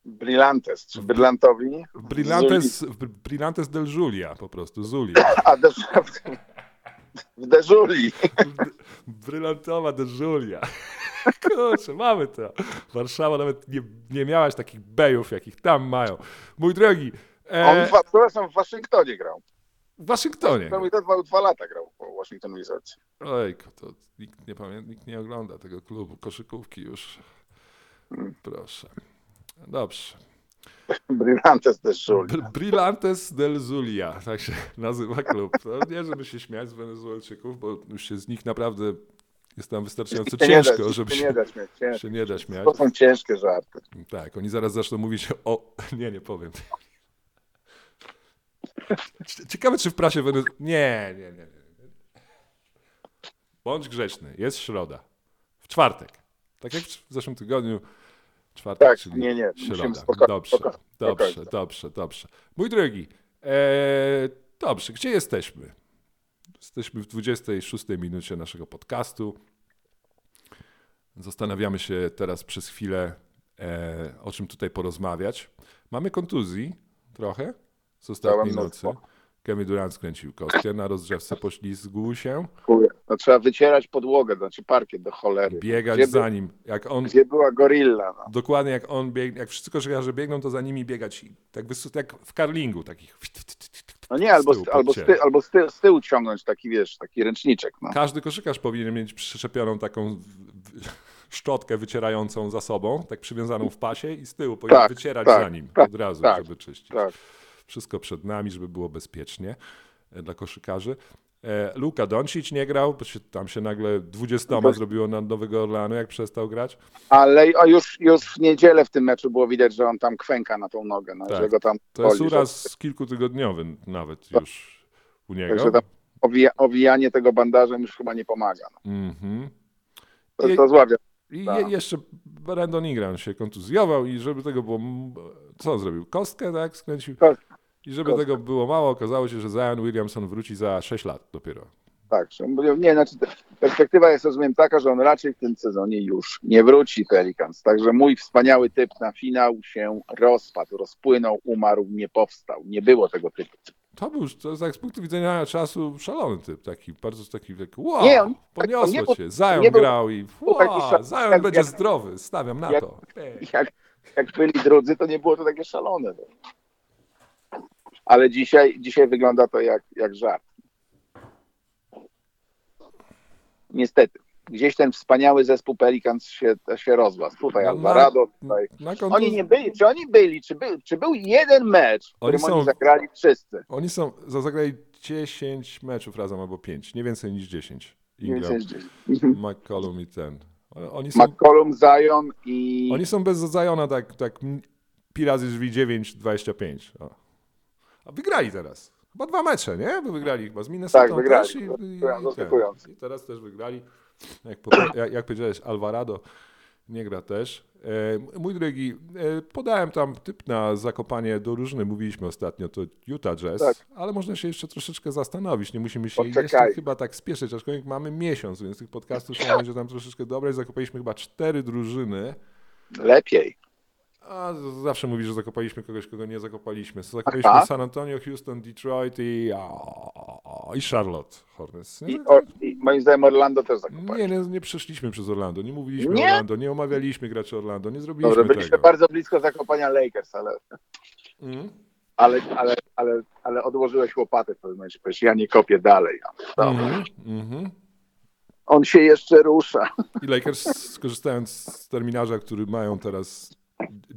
C: Brillantes, czy Brylantowi?
D: Brillantes, Brillantes del Zulia po prostu, Zulia.
C: A, de, w Deżuli.
D: Brylantowa del Zulia. [laughs] Kurczę, mamy to. Warszawa nawet nie, nie miałaś takich bejów, jakich tam mają. Mój drogi,
C: On
D: e,
C: w, przepraszam, w Waszyngtonie grał.
D: w Waszyngtonie.
C: To mi te dwa, dwa lata grał po Washington Wizards.
D: Ojku, to nikt nie pamięta, nikt nie ogląda tego klubu, koszykówki już. Proszę. Dobrze.
C: Brillantes Deżuli.
D: Br- Brillantes del Zulia, tak się [laughs] nazywa klub. To nie, żeby się śmiać z Wenezuelczyków, bo już się z nich naprawdę jest tam wystarczająco
C: Się nie da,
D: ciężko, żeby
C: się
D: się,
C: nie da śmiać. ciężko.
D: się nie da śmiać.
C: To są ciężkie żarty.
D: Tak, oni zaraz zaczną mówić o... [laughs] Nie, nie powiem. Cie- Ciekawe, czy w prasie nie, nie. nie. Bądź grzeczny. Jest środa. W czwartek. Tak jak w zeszłym tygodniu. Czwartek,
C: Tak,
D: czyli
C: nie, nie,
D: środa. Dobrze, dobrze, dobrze, dobrze. Mój drogi, e, dobrze, gdzie jesteśmy? Jesteśmy w 26 minucie naszego podcastu. Zastanawiamy się teraz przez chwilę, e, o czym tutaj porozmawiać. Mamy kontuzji trochę z ostatniej
C: Całe
D: nocy.
C: mnóstwo.
D: Kevin Durant skręcił kostkę, na rozgrzewce poślizgł się,
C: Chuję. No, trzeba wycierać podłogę, znaczy parkiet do cholery.
D: biegać
C: Gdzie,
D: za nim. Jak on,
C: gdzie była gorilla? No.
D: dokładnie jak on biegnie, jak wszyscy koszykarze biegną, to za nimi biegać. Tak, jak w karlingu takich.
C: No nie, albo,
D: tyłu
C: z, albo, z, ty, albo z, ty, z tyłu ciągnąć taki, wiesz, taki ręczniczek. No.
D: Każdy koszykarz powinien mieć przyczepioną taką szczotkę wycierającą za sobą, tak przywiązaną w pasie i z tyłu powinien
C: Tak,
D: wycierać
C: tak,
D: za nim
C: tak,
D: od razu,
C: tak,
D: żeby czyścić.
C: Tak.
D: Wszystko przed nami, żeby było bezpiecznie e, dla koszykarzy. E, Luka Doncic nie grał, tam się nagle 20
C: To-
D: zrobiło na Nowego Orleanu, jak przestał grać.
C: Ale już, już w niedzielę w tym meczu było widać, że on tam kwęka na tą nogę, no,
D: Tak.
C: że go tam
D: To jest uraz kilkutygodniowy nawet już u
C: że,
D: niego.
C: że tam owija, owijanie tego bandażem już chyba nie pomaga. No.
D: Mhm.
C: To,
D: I-
C: to zławia.
D: I
C: Tak.
D: je, jeszcze Brandon Ingram się kontuzjował i żeby tego było... Co on zrobił? Kostkę, tak? Skręcił?
C: Kostkę.
D: I żeby tego było mało, okazało się, że Zion Williamson wróci za 6 lat dopiero.
C: Tak, nie, znaczy perspektywa jest rozumiem taka, że on raczej w tym sezonie już nie wróci Pelicans. Także mój wspaniały typ na finał się rozpadł, rozpłynął, umarł, nie powstał. Nie było tego typu.
D: To był, to jest tak z punktu widzenia czasu szalony typ, taki bardzo taki, taki wow,
C: Nie, on-
D: poniosło
C: on nie był-
D: cię, Zion
C: był-
D: grał i
C: taki
D: wow,
C: szal-
D: Zion
C: jak-
D: będzie
C: jak-
D: zdrowy, stawiam na
C: jak-
D: to.
C: Jak, jak byli drudzy, to nie było to takie szalone. No. Ale dzisiaj, dzisiaj wygląda to jak, jak żart. Niestety. Gdzieś ten wspaniały zespół Pelicans się, się rozlazł. Tutaj
D: No,
C: Alvarado, tutaj
D: Na kontuz...
C: Oni nie byli, czy oni byli, czy był, czy był jeden mecz, w którym
D: Oni
C: oni,
D: są-
C: zagrali wszyscy.
D: Oni są, za- zagrali 10 meczów razem albo 5, nie więcej niż 10.
C: Nie
D: Ingram,
C: wiem, gdzie-
D: McCollum i ten. Oni są,
C: McCollum, Zion i
D: oni są bez Zajona tak, tak pi razy drzwi 9, 25. O. A wygrali teraz. Chyba dwa mecze, nie? Bo wygrali chyba z Minnesota
C: Tak, wygrali.
D: też i, i, i. I teraz też wygrali. Jak, po, [clears throat] jak, jak powiedziałeś, Alvarado nie gra też. E, mój drogi, e, podałem tam typ na zakopanie do różny. Mówiliśmy ostatnio, to Utah Jazz,
C: Tak.
D: ale można się jeszcze troszeczkę zastanowić. Nie musimy się
C: Poczekaj.
D: jeszcze chyba tak spieszyć, aczkolwiek mamy miesiąc, więc tych podcastów się będzie tam troszeczkę dobrać. Zakopaliśmy chyba cztery drużyny.
C: lepiej.
D: A zawsze mówisz, że zakopaliśmy kogoś, kogo nie zakopaliśmy. Zakopaliśmy
C: Aha.
D: San Antonio, Houston, Detroit i, a, i Charlotte Hornets.
C: I, o, I moim zdaniem Orlando też zakopali.
D: nie, nie, nie przeszliśmy przez Orlando, nie mówiliśmy
C: Nie?
D: o Orlando, nie omawialiśmy graczy Orlando, nie zrobiliśmy
C: Dobrze, byliśmy
D: tego.
C: bardzo blisko zakopania Lakers, ale,
D: Mhm.
C: ale, ale, ale, ale odłożyłeś łopatę w pewnym momencie. Powiesz, ja nie kopię dalej. No.
D: Mhm. Mhm.
C: On się jeszcze rusza.
D: I Lakers, skorzystając z terminarza, który mają teraz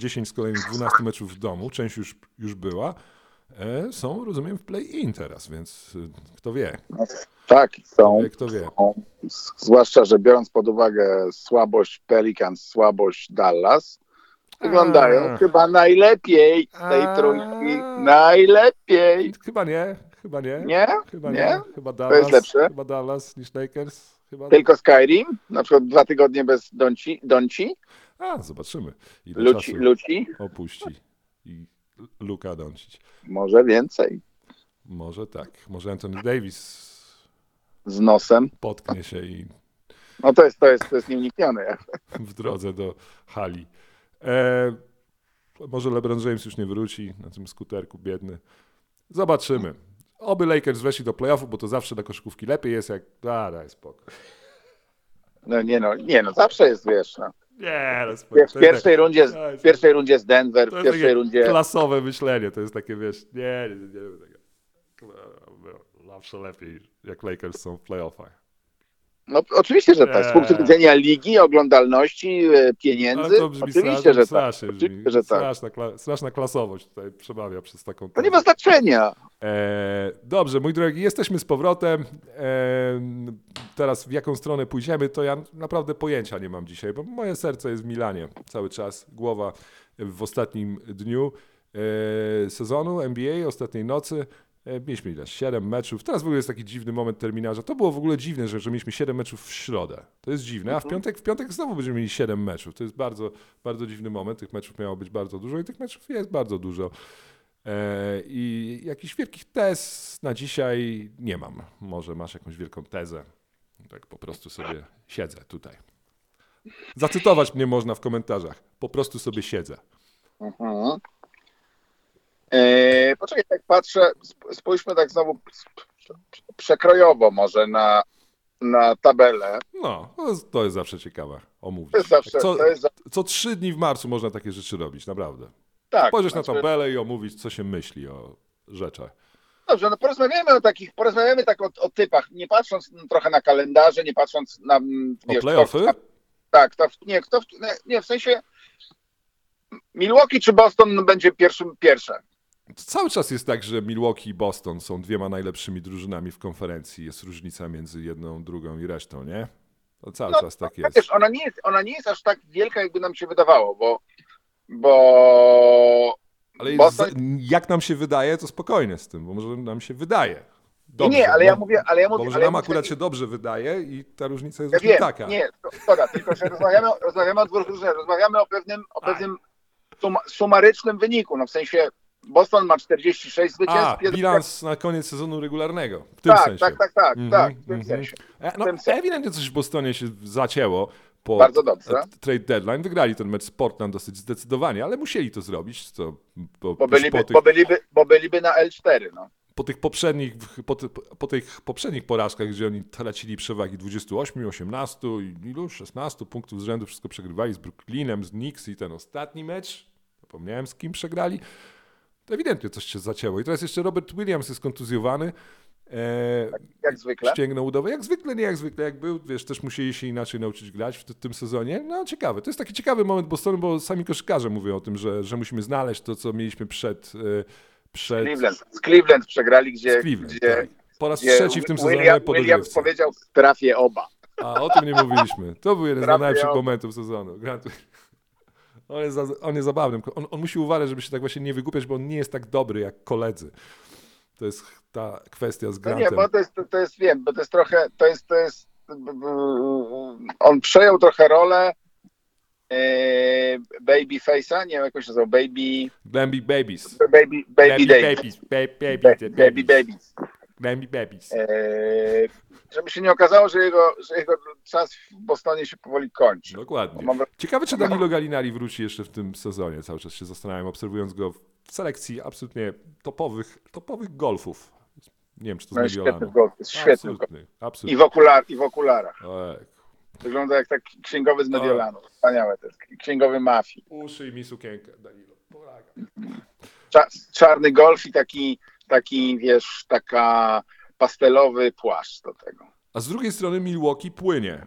D: 10 z kolejnych 12 meczów w domu, część już, już była, e, są, rozumiem, w play-in teraz, więc y, kto wie,
C: Tak, są.
D: wie, kto wie.
C: są. Zwłaszcza, że biorąc pod uwagę słabość Pelicans, słabość Dallas, wyglądają
D: A.
C: chyba najlepiej z tej
D: A.
C: trójki. Najlepiej.
D: Chyba nie, chyba nie.
C: Nie?
D: Chyba
C: Nie?
D: nie. Chyba
C: jest
D: Dallas,
C: lepsze?
D: chyba Dallas niż Lakers. Chyba.
C: Tylko Skyrim? Na przykład dwa tygodnie bez Donci? Donci?
D: A, zobaczymy. Ile
C: Luci? Luci?
D: opuści i Luka Doncic.
C: Może więcej.
D: Może tak. Może Anthony Davis
C: Z nosem.
D: potknie się i
C: No to jest, to jest, to jest nieuniknione. [laughs]
D: w drodze do hali. E, może LeBron James już nie wróci na tym skuterku biedny. Zobaczymy. Oby Lakers weszli do playoffu, bo to zawsze dla koszykówki lepiej jest jak... A, daj spokój.
C: No nie no, nie no, zawsze jest, wiesz, no.
D: Nie, no spokój.
C: W pierwszej rundzie, w pierwszej rundzie z Denver, w pierwszej rundzie...
D: klasowe myślenie, to jest takie, wiesz, nie, nie, nie, nie, nie. Zawsze lepiej, jak Lakers są w playoffach.
C: No oczywiście, że tak. Z punktu widzenia ligi, oglądalności, e, pieniędzy,
D: to brzmi
C: oczywiście, że tak.
D: strasznie brzmi.
C: Oczywiście, że tak.
D: Straszna, straszna klasowość tutaj przemawia przez taką...
C: To nie ma znaczenia.
D: E, dobrze, mój drogi, jesteśmy z powrotem. E, teraz w jaką stronę pójdziemy, to ja naprawdę pojęcia nie mam dzisiaj, bo moje serce jest w Milanie cały czas, głowa w ostatnim dniu e, sezonu NBA, ostatniej nocy. E, Mieliśmy ile? 7 meczów. Teraz w ogóle jest taki dziwny moment terminarza. To było w ogóle dziwne, że, że mieliśmy 7 meczów w środę. To jest dziwne. A w piątek, w piątek znowu będziemy mieli 7 meczów. To jest bardzo, bardzo dziwny moment. Tych meczów miało być bardzo dużo i tych meczów jest bardzo dużo. E, I jakichś wielkich tez na dzisiaj nie mam. Może masz jakąś wielką tezę. Tak po prostu sobie siedzę tutaj. Zacytować mnie można w komentarzach. Po prostu sobie siedzę.
C: Mhm. E, poczekaj, tak patrzę, sp- spójrzmy tak znowu przekrojowo może na, na tabelę.
D: No, to jest, to jest zawsze ciekawe omówić.
C: To jest zawsze,
D: co,
C: to jest
D: co trzy dni w marcu można takie rzeczy robić, naprawdę.
C: tak.
D: Spojrzeć na
C: znaczy-
D: tabelę i omówić, co się myśli o rzeczach.
C: Dobrze, no porozmawiamy o takich, porozmawiamy tak o, o typach, nie patrząc trochę na kalendarze, nie patrząc na... mm,
D: O
C: wiesz,
D: playoffy?
C: Kto, tak, to, nie, kto, w- nie, nie, w sensie Milwaukee czy Boston będzie pierwszym, pierwsze.
D: Cały czas jest tak, że Milwaukee i Boston są dwiema najlepszymi drużynami w konferencji. Jest różnica między jedną, drugą i resztą, nie? To cały
C: No,
D: czas tak
C: Wiesz,
D: jest.
C: ona nie, jest, ona nie jest aż tak wielka, jakby nam się wydawało, bo, bo
D: Ale
C: Boston-
D: za- jak nam się wydaje, to spokojnie z tym, bo może nam się wydaje.
C: nie,
D: Dobrze,
C: nie, ale ja
D: no,
C: mówię, ale ja
D: Bo
C: mówię,
D: może
C: ja
D: nam
C: mówię,
D: akurat się dobrze wydaje i ta różnica jest
C: ja
D: właśnie
C: wiem,
D: taka.
C: nie, zgoda, tylko że rozmawiamy, rozmawiamy o dwóch różnych, rozmawiamy o pewnym, o
D: Tak.
C: pewnym sum, sumarycznym wyniku, no w sensie Boston ma 46
D: A,
C: zwycięstw, jeden-
D: bilans na koniec sezonu regularnego. W tym
C: tak,
D: sensie.
C: tak, tak, tak,
D: Mhm,
C: tak, w tym
D: mhm.
C: sensie.
D: E, No,
C: tym sensie.
D: ewidentnie coś w Bostonie się zacięło po
C: Bardzo dobrze.
D: trade deadline. Wygrali ten mecz z Portland dosyć zdecydowanie, ale musieli to zrobić.
C: Bo
D: już
C: byliby,
D: po, tych,
C: bo byliby, bo byliby na L4, no.
D: po tych poprzednich po, po tych poprzednich porażkach, gdzie oni tracili przewagi 28, 18 i ilu? 16 punktów z rzędu, wszystko przegrywali z Brooklynem, z Knicks i ten ostatni mecz, zapomniałem z kim przegrali, ewidentnie coś się zacięło. I teraz jeszcze Robert Williams jest kontuzjowany. E,
C: Jak zwykle.
D: ścięgnął udowę. Jak zwykle, nie jak zwykle, jak był, wiesz, też musieli się inaczej nauczyć grać w tym sezonie. No ciekawe, to jest taki ciekawy moment Bostonu, bo sami koszykarze mówią o tym, że, że musimy znaleźć to, co mieliśmy przed, e, przed
C: Cleveland. Z Cleveland przegrali, gdzie,
D: z Cleveland,
C: gdzie,
D: tak. Po raz
C: gdzie
D: trzeci w tym sezonie
C: William, Williams powiedział, trafię oba.
D: A o tym nie mówiliśmy. To był jeden z
C: Trafiał.
D: najlepszych momentów sezonu. Grant- On jest, on jest zabawnym. On, on musi uważać, żeby się tak właśnie nie wygłupiać, bo on nie jest tak dobry jak koledzy. To jest ta kwestia z
C: No
D: Grantem.
C: nie, bo to jest, to jest, wiem, bo to jest trochę, to jest, to jest, on przejął trochę rolę e, Babyface'a, nie wiem jak on się nazywał, Baby,
D: Glamby Babies.
C: Baby, Baby Davis.
D: Babies. Baby, baby,
C: Baby, baby Davis.
D: Glamby Babies.
C: E, żeby się nie okazało, że jego, że jego czas w Bostonie się powoli kończy.
D: Dokładnie.
C: Mam,
D: Ciekawe, czy Danilo Gallinari wróci jeszcze w tym sezonie. Cały czas się zastanawiam, obserwując go w selekcji absolutnie topowych, topowych golfów. Nie wiem, czy to z
C: no, świetny
D: Mediolanu.
C: w golf, jest świetny w golf.
D: Absolutny,
C: I
D: absolutny.
C: w, okular, I w okularach.
D: Ojej.
C: Wygląda jak taki księgowy z Mediolanu. Wspaniałe to jest. Księgowy mafii.
D: Uszyj mi sukienkę, Danilo.
C: Czarny golf i taki, taki, wiesz, taka pastelowy płaszcz do tego.
D: A z drugiej strony Milwaukee płynie.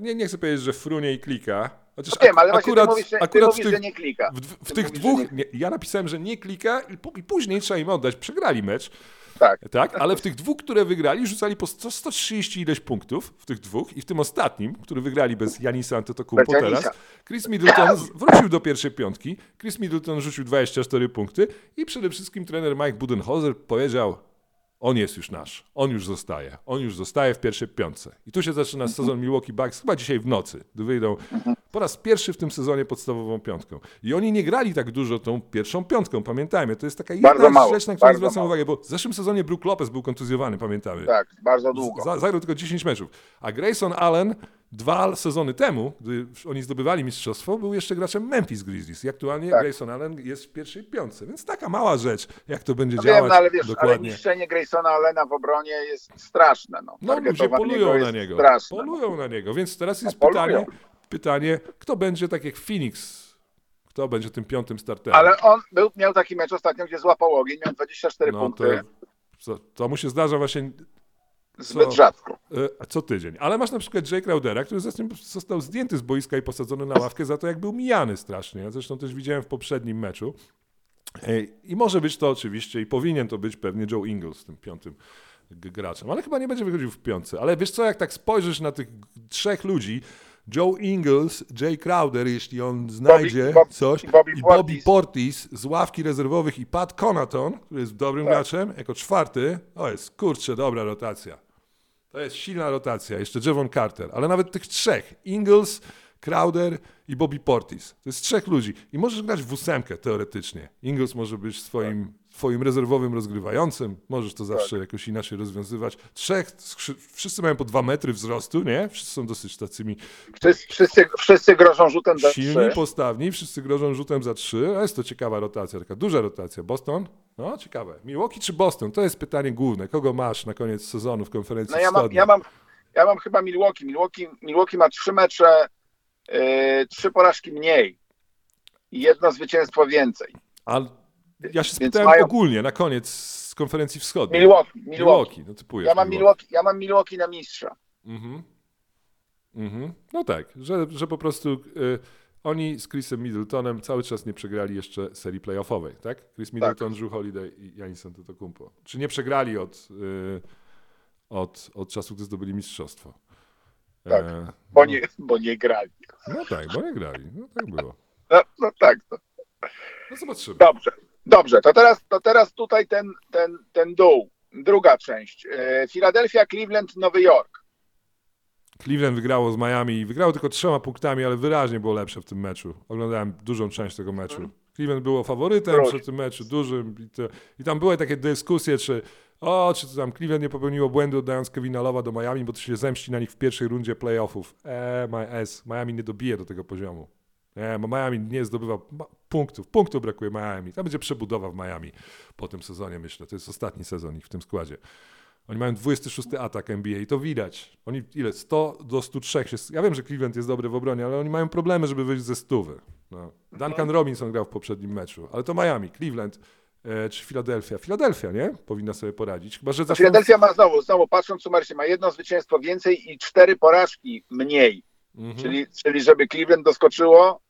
D: Nie, nie chcę powiedzieć, że frunie i klika. Chociaż
C: No wiem, ale
D: akurat,
C: mówisz, że,
D: akurat w
C: mówisz
D: tych,
C: że nie klika.
D: w, w
C: Ty
D: tych
C: mówisz,
D: dwóch, nie, ja napisałem, że nie klika i później trzeba im oddać, przegrali mecz.
C: Tak.
D: Tak, ale w tych dwóch, które wygrali, rzucali po 100, 130 ileś punktów w tych dwóch i w tym ostatnim, który wygrali bez Janisa Antetokounmpo teraz, Chris Middleton wrócił do pierwszej piątki, Chris Middleton rzucił 24 punkty i przede wszystkim trener Mike Budenholzer powiedział on jest już nasz, on już zostaje, on już zostaje w pierwszej piątce. I tu się zaczyna sezon Milwaukee Bucks, chyba dzisiaj w nocy, gdy wyjdą po raz pierwszy w tym sezonie podstawową piątką. I oni nie grali tak dużo tą pierwszą piątką, pamiętajmy, to jest taka
C: Bardzo
D: jedna
C: mało,
D: rzecz, na którą zwracam
C: mało.
D: uwagę, bo w zeszłym sezonie Brook Lopez był kontuzjowany, pamiętamy.
C: Tak, bardzo długo.
D: Za- Zagrał tylko 10 meczów. A Grayson Allen dwa sezony temu, gdy oni zdobywali mistrzostwo, był jeszcze graczem Memphis Grizzlies. I aktualnie
C: Tak.
D: Grayson Allen jest w pierwszej piątce. Więc taka mała rzecz, jak to będzie
C: No
D: działać
C: wiem, no ale wiesz, ale
D: dokładnie.
C: niszczenie Graysona Allena w obronie jest straszne. No,
D: No ludzie polują na niego.
C: Straszne. no.
D: Polują na niego. Więc teraz jest
C: No,
D: pytanie, pytanie, kto będzie tak jak Phoenix, kto będzie tym piątym starterem.
C: Ale on był, miał taki mecz ostatnio, gdzie złapał ogień, miał 24
D: no,
C: punkty,
D: to, to mu się zdarza właśnie
C: zbyt
D: co?
C: rzadko.
D: e, co tydzień. Ale masz na przykład Jay Crowdera, który zresztą został zdjęty z boiska i posadzony na ławkę za to, jak był mijany strasznie. Ja zresztą też widziałem w poprzednim meczu. E, I może być to oczywiście, i powinien to być pewnie Joe Ingles, tym piątym graczem. Ale chyba nie będzie wychodził w piątce. Ale wiesz co, jak tak spojrzysz na tych trzech ludzi, Joe Ingles, Jay Crowder, jeśli on znajdzie
C: Bob-
D: coś,
C: i Bobby
D: i Bobby
C: Portis.
D: Portis z ławki rezerwowych i Pat Conaton, który jest dobrym
C: Tak.
D: graczem, jako czwarty, to jest kurczę dobra rotacja. To jest silna rotacja. Jeszcze Javon Carter, ale nawet tych trzech, Ingles, Crowder i Bobby Portis. To jest trzech ludzi. I możesz grać w ósemkę teoretycznie. Ingles może być swoim, swoim rezerwowym rozgrywającym. Możesz to zawsze jakoś inaczej rozwiązywać. Trzech, wszyscy mają po dwa metry wzrostu, nie? Wszyscy są dosyć tacymi
C: Wszyscy, wszyscy, wszyscy grożą rzutem za
D: silni,
C: trzy.
D: postawni. Wszyscy grożą rzutem za trzy. A jest to ciekawa rotacja, taka duża rotacja. Boston? No, ciekawe. Milwaukee czy Boston? To jest pytanie główne. Kogo masz na koniec sezonu w konferencji
C: No ja mam, ja, mam, ja mam chyba Milwaukee. Milwaukee, Milwaukee ma trzy mecze, yy, trzy porażki mniej i jedno zwycięstwo więcej.
D: A ja się spytałem
C: mają-
D: ogólnie na koniec z konferencji wschodniej.
C: Milwaukee, Milwaukee.
D: Milwaukee, no typuję.
C: Ja mam Milwaukee, ja mam Milwaukee na mistrza.
D: Mhm. Mhm. No tak, że, że po prostu y, oni z Chrisem Middletonem cały czas nie przegrali jeszcze serii playoffowej, tak? Chris Middleton, Drew Holiday i Giannis Antetokounmpo. Czy nie przegrali od, y, od, od czasu, gdy zdobyli mistrzostwo.
C: Tak,
D: E,
C: Bo
D: no,
C: nie, bo nie grali.
D: no tak, bo nie grali. No tak było.
C: No, no tak. No.
D: No zobaczymy.
C: Dobrze, dobrze. To teraz, to teraz tutaj ten, ten, ten dół. Druga część. E, Philadelphia, Cleveland, Nowy Jork.
D: Cleveland wygrało z Miami i wygrało tylko trzema punktami, ale wyraźnie było lepsze w tym meczu. Oglądałem dużą część tego meczu. Cleveland było faworytem
C: Wróć.
D: przy tym meczu, dużym. I, to, I tam były takie dyskusje, czy o, czy tam Cleveland nie popełniło błędu oddając Kevina Lowa do Miami, bo to się zemści na nich w pierwszej rundzie playoffów. Eee, my S. Miami nie dobije do tego poziomu. Nie, bo Miami nie zdobywa punktów. Punktów brakuje Miami. Tam będzie przebudowa w Miami po tym sezonie, myślę. To jest ostatni sezon ich w tym składzie. Oni mają 26 atak NBA i to widać. Oni ile? 100 do 103. Się, ja wiem, że Cleveland jest dobry w obronie, ale oni mają problemy, żeby wyjść ze stówy. No. Duncan Robinson grał w poprzednim meczu, ale to Miami, Cleveland e, czy Philadelphia. Philadelphia, nie? Powinna sobie poradzić. Chyba, że zaczną...
C: Philadelphia ma znowu, znowu patrząc sumarycznie, ma jedno zwycięstwo więcej i cztery porażki mniej.
D: Mhm.
C: Czyli, czyli żeby Cleveland doskoczyło,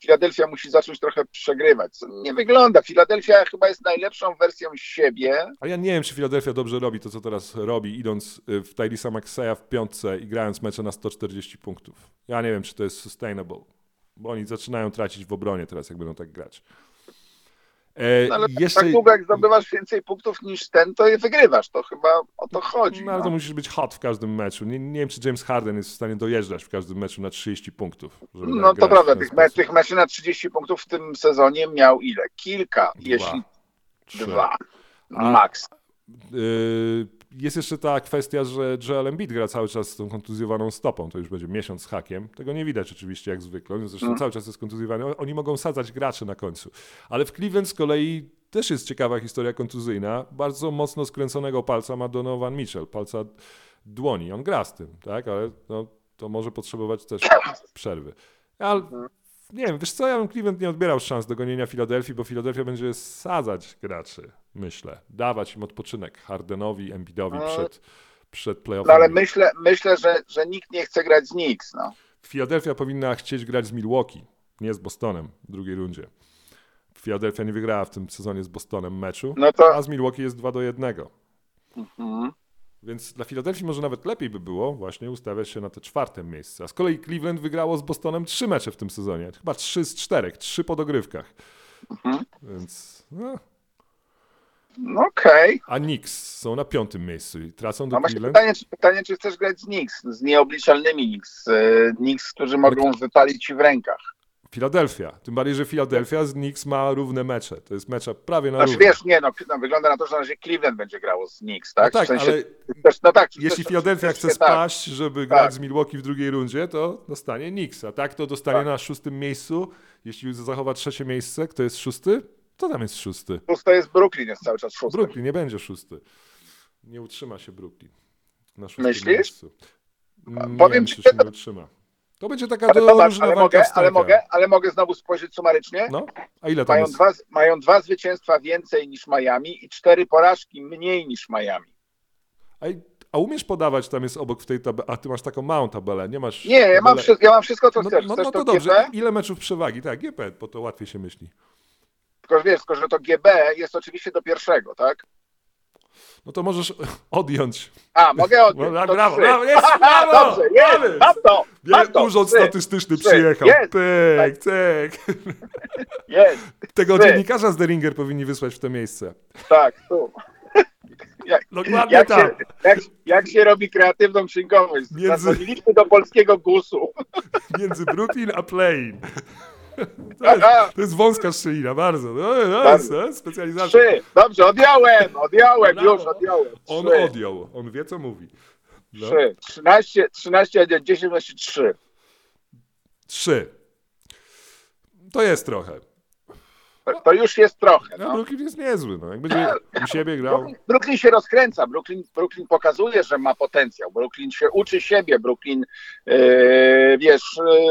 C: Philadelphia musi zacząć trochę przegrywać. Co nie wygląda. Philadelphia chyba jest najlepszą wersją siebie.
D: Ale ja nie wiem, czy Philadelphia dobrze robi to, co teraz robi, idąc y, w Tyrisa Maxeya w piątce i grając mecze na 140 punktów. Ja nie wiem, czy to jest sustainable, bo oni zaczynają tracić w obronie teraz, jak będą tak grać. E,
C: No, ale
D: jeszcze...
C: tak długo jak zdobywasz więcej punktów niż ten, to je wygrywasz. To chyba o to chodzi.
D: No, ale to
C: No.
D: musisz być hot w każdym meczu. Nie, nie wiem, czy James Harden jest w stanie dojeżdżać w każdym meczu na 30 punktów.
C: No to prawda, tych, me, tych meczy na 30 punktów w tym sezonie miał ile? Kilka,
D: Dwa.
C: jeśli
D: Trzy.
C: dwa.
D: A-
C: Max.
D: Yy, Jest jeszcze ta kwestia, że Joel Embiid gra cały czas z tą kontuzjowaną stopą. To już będzie miesiąc z hakiem. Tego nie widać oczywiście jak zwykle. On Zresztą
C: Mm.
D: cały czas jest kontuzjowany. Oni mogą sadzać graczy na końcu. Ale w Cleveland z kolei też jest ciekawa historia kontuzyjna. Bardzo mocno skręconego palca ma Donovan Mitchell, palca dłoni. On gra z tym, tak? Ale no, to może potrzebować też przerwy. Ale nie wiem, wiesz co, ja bym Cleveland nie odbierał szans do gonienia Filadelfii, bo Filadelfia będzie sadzać graczy, myślę. Dawać im odpoczynek Hardenowi, Embiidowi
C: No.
D: przed, przed
C: No
D: playoffami.
C: ale myślę, myślę że, że nikt nie chce grać z Knicks. No.
D: Filadelfia powinna chcieć grać z Milwaukee, nie z Bostonem w drugiej rundzie. Filadelfia nie wygrała w tym sezonie z Bostonem meczu,
C: No to-
D: a z Milwaukee jest 2 do 1.
C: Mhm.
D: Więc dla Filadelfii może nawet lepiej by było właśnie ustawiać się na te czwarte miejsce. A z kolei Cleveland wygrało z Bostonem trzy mecze w tym sezonie. Chyba trzy z czterech, trzy po dogrywkach.
C: Mhm.
D: Więc no,
C: No okej.
D: A Knicks są na piątym miejscu i tracą do
C: No właśnie pytanie czy, pytanie, czy chcesz grać z Knicks, z nieobliczalnymi Knicks, e, Knicks, którzy mogą wypalić ci w rękach.
D: Filadelfia. Tym bardziej, że Filadelfia z Knicks ma równe mecze. To jest mecza prawie na
C: Znaczy
D: równo.
C: wiesz, nie no, no, wygląda na to, że na razie Cleveland będzie grało z Knicks, tak?
D: No tak,
C: w sensie,
D: ale
C: też, no tak,
D: jeśli Filadelfia chce
C: tak.
D: spaść, żeby grać
C: Tak.
D: z Milwaukee w drugiej rundzie, to dostanie Knicks. A tak to dostanie
C: Tak.
D: na szóstym miejscu. Jeśli zachowa trzecie miejsce, kto jest szósty? To tam jest szósty.
C: To jest Brooklyn, jest cały czas szósty.
D: Brooklyn nie będzie szósty. Nie utrzyma się Brooklyn na szóstym
C: Myślisz?
D: miejscu. Nie
C: powiem
D: wiem,
C: ci,
D: czy się
C: że-
D: nie utrzyma. To będzie taka
C: Ale, zobacz, ale, mogę, ale, mogę, ale mogę znowu spojrzeć sumarycznie.
D: No, a ile tam
C: Mają
D: jest?
C: dwa, mają dwa zwycięstwa więcej niż Miami i cztery porażki mniej niż Miami.
D: A, a umiesz podawać, tam jest obok w tej tabeli, a ty masz taką małą tabelę, nie masz...
C: Nie, ja mam, wszystko, ja mam wszystko, co
D: No,
C: chcesz.
D: no,
C: chcesz
D: no to
C: to
D: dobrze. Ile meczów przewagi? Tak, GP, bo to łatwiej się myśli.
C: Tylko wiesz, tylko, że to GB jest oczywiście do pierwszego, tak?
D: No to możesz odjąć.
C: A, mogę [laughs] odjąć.
D: No,
C: to
D: brawo,
C: trzy.
D: brawo, jest, [laughs] brawo!
C: Dobrze, jest, mam to, mam to.
D: urząd
C: trzy.
D: statystyczny
C: Trzy.
D: przyjechał.
C: Jest.
D: Tyk, tyk. [laughs]
C: Jest,
D: Tego
C: Trzy.
D: dziennikarza z Deringer powinni wysłać w to miejsce.
C: tak, tu. Jak,
D: Dokładnie
C: jak,
D: tak.
C: się, jak, jak się robi kreatywną księgowość?
D: Między-
C: Zadzwoniliśmy do polskiego GUS-u.
D: Między Brooklyn a Plain. To jest, to jest wąska szczelina, bardzo. No, no, jest, e, specjalizacja.
C: Trzy. Dobrze, odjąłem, odjąłem,
D: Brawo.
C: już odjąłem.
D: On
C: Trzy.
D: odjął, on wie co mówi. No.
C: Trzy. 13, 13, 10, 3.
D: Trzy. To jest trochę.
C: To, to już jest trochę.
D: No,
C: No.
D: Brooklyn jest niezły. No. Jak będzie u siebie grał.
C: Brooklyn, Brooklyn się rozkręca, Brooklyn, Brooklyn pokazuje, że ma potencjał, Brooklyn się uczy siebie, Brooklyn, e, wiesz...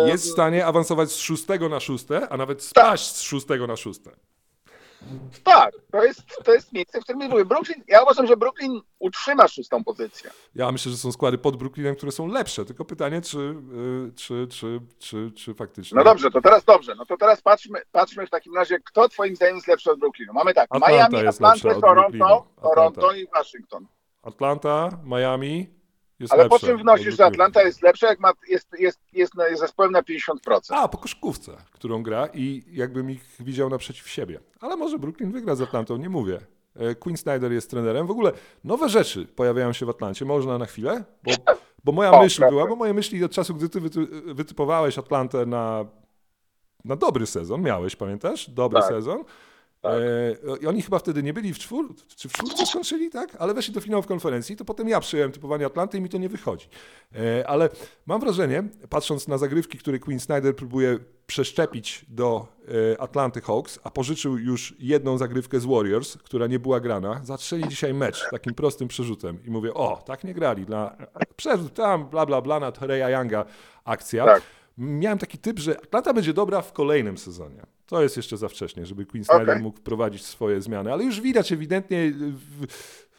C: e,
D: Jest w stanie awansować z szóstego na szóste, a nawet spaść z szóstego na szóste.
C: Tak, to jest, to jest miejsce, w którym mówię. Brooklyn, ja uważam, że Brooklyn utrzyma szóstą pozycję.
D: Ja myślę, że są składy pod Brooklynem, które są lepsze. Tylko pytanie, czy, y, czy, czy, czy, czy faktycznie.
C: No dobrze, to teraz dobrze, no to teraz patrzmy, patrzmy w takim razie, kto twoim zdaniem jest lepszy od Brooklynu. Mamy tak,
D: Atlanta
C: Miami,
D: jest
C: Atlanta, Toronto. Toronto i Waszyngton.
D: Atlanta, Miami jest
C: Ale
D: lepsze
C: po czym wnosisz, że. Atlanta jest lepsza, jak ma, jest, jest, jest, jest zespołem na 50%?
D: A, po koszkówce, którą gra i jakbym ich widział naprzeciw siebie. Ale może Brooklyn wygra z Atlantą, nie mówię. E, Quinn Snyder jest trenerem. W ogóle nowe rzeczy pojawiają się w Atlancie. Można na chwilę? Bo, bo moja [laughs]
C: O,
D: myśl
C: prawda.
D: była, bo moje myśli od czasu, gdy ty wyty, wytypowałeś Atlantę na, na dobry sezon, miałeś, pamiętasz? Dobry
C: Tak.
D: sezon.
C: Tak.
D: E, I oni chyba wtedy nie byli w czwór, czy w czwórce skończyli, tak? Ale weszli do finału w konferencji, to potem ja przyjąłem typowanie Atlanty i mi to nie wychodzi. E, ale mam wrażenie, patrząc na zagrywki, które Queen Snyder próbuje przeszczepić do e, Atlanty Hawks, a pożyczył już jedną zagrywkę z Warriors, która nie była grana, zaczęli dzisiaj mecz takim prostym przerzutem i mówię, o, tak nie grali, dla przerzut tam, bla, bla, bla, na Treya Younga akcja.
C: Tak.
D: Miałem taki typ, że Atlanta będzie dobra w kolejnym sezonie. To jest jeszcze za wcześnie, żeby Queen Snyder
C: Okej.
D: mógł wprowadzić swoje zmiany, ale już widać ewidentnie w,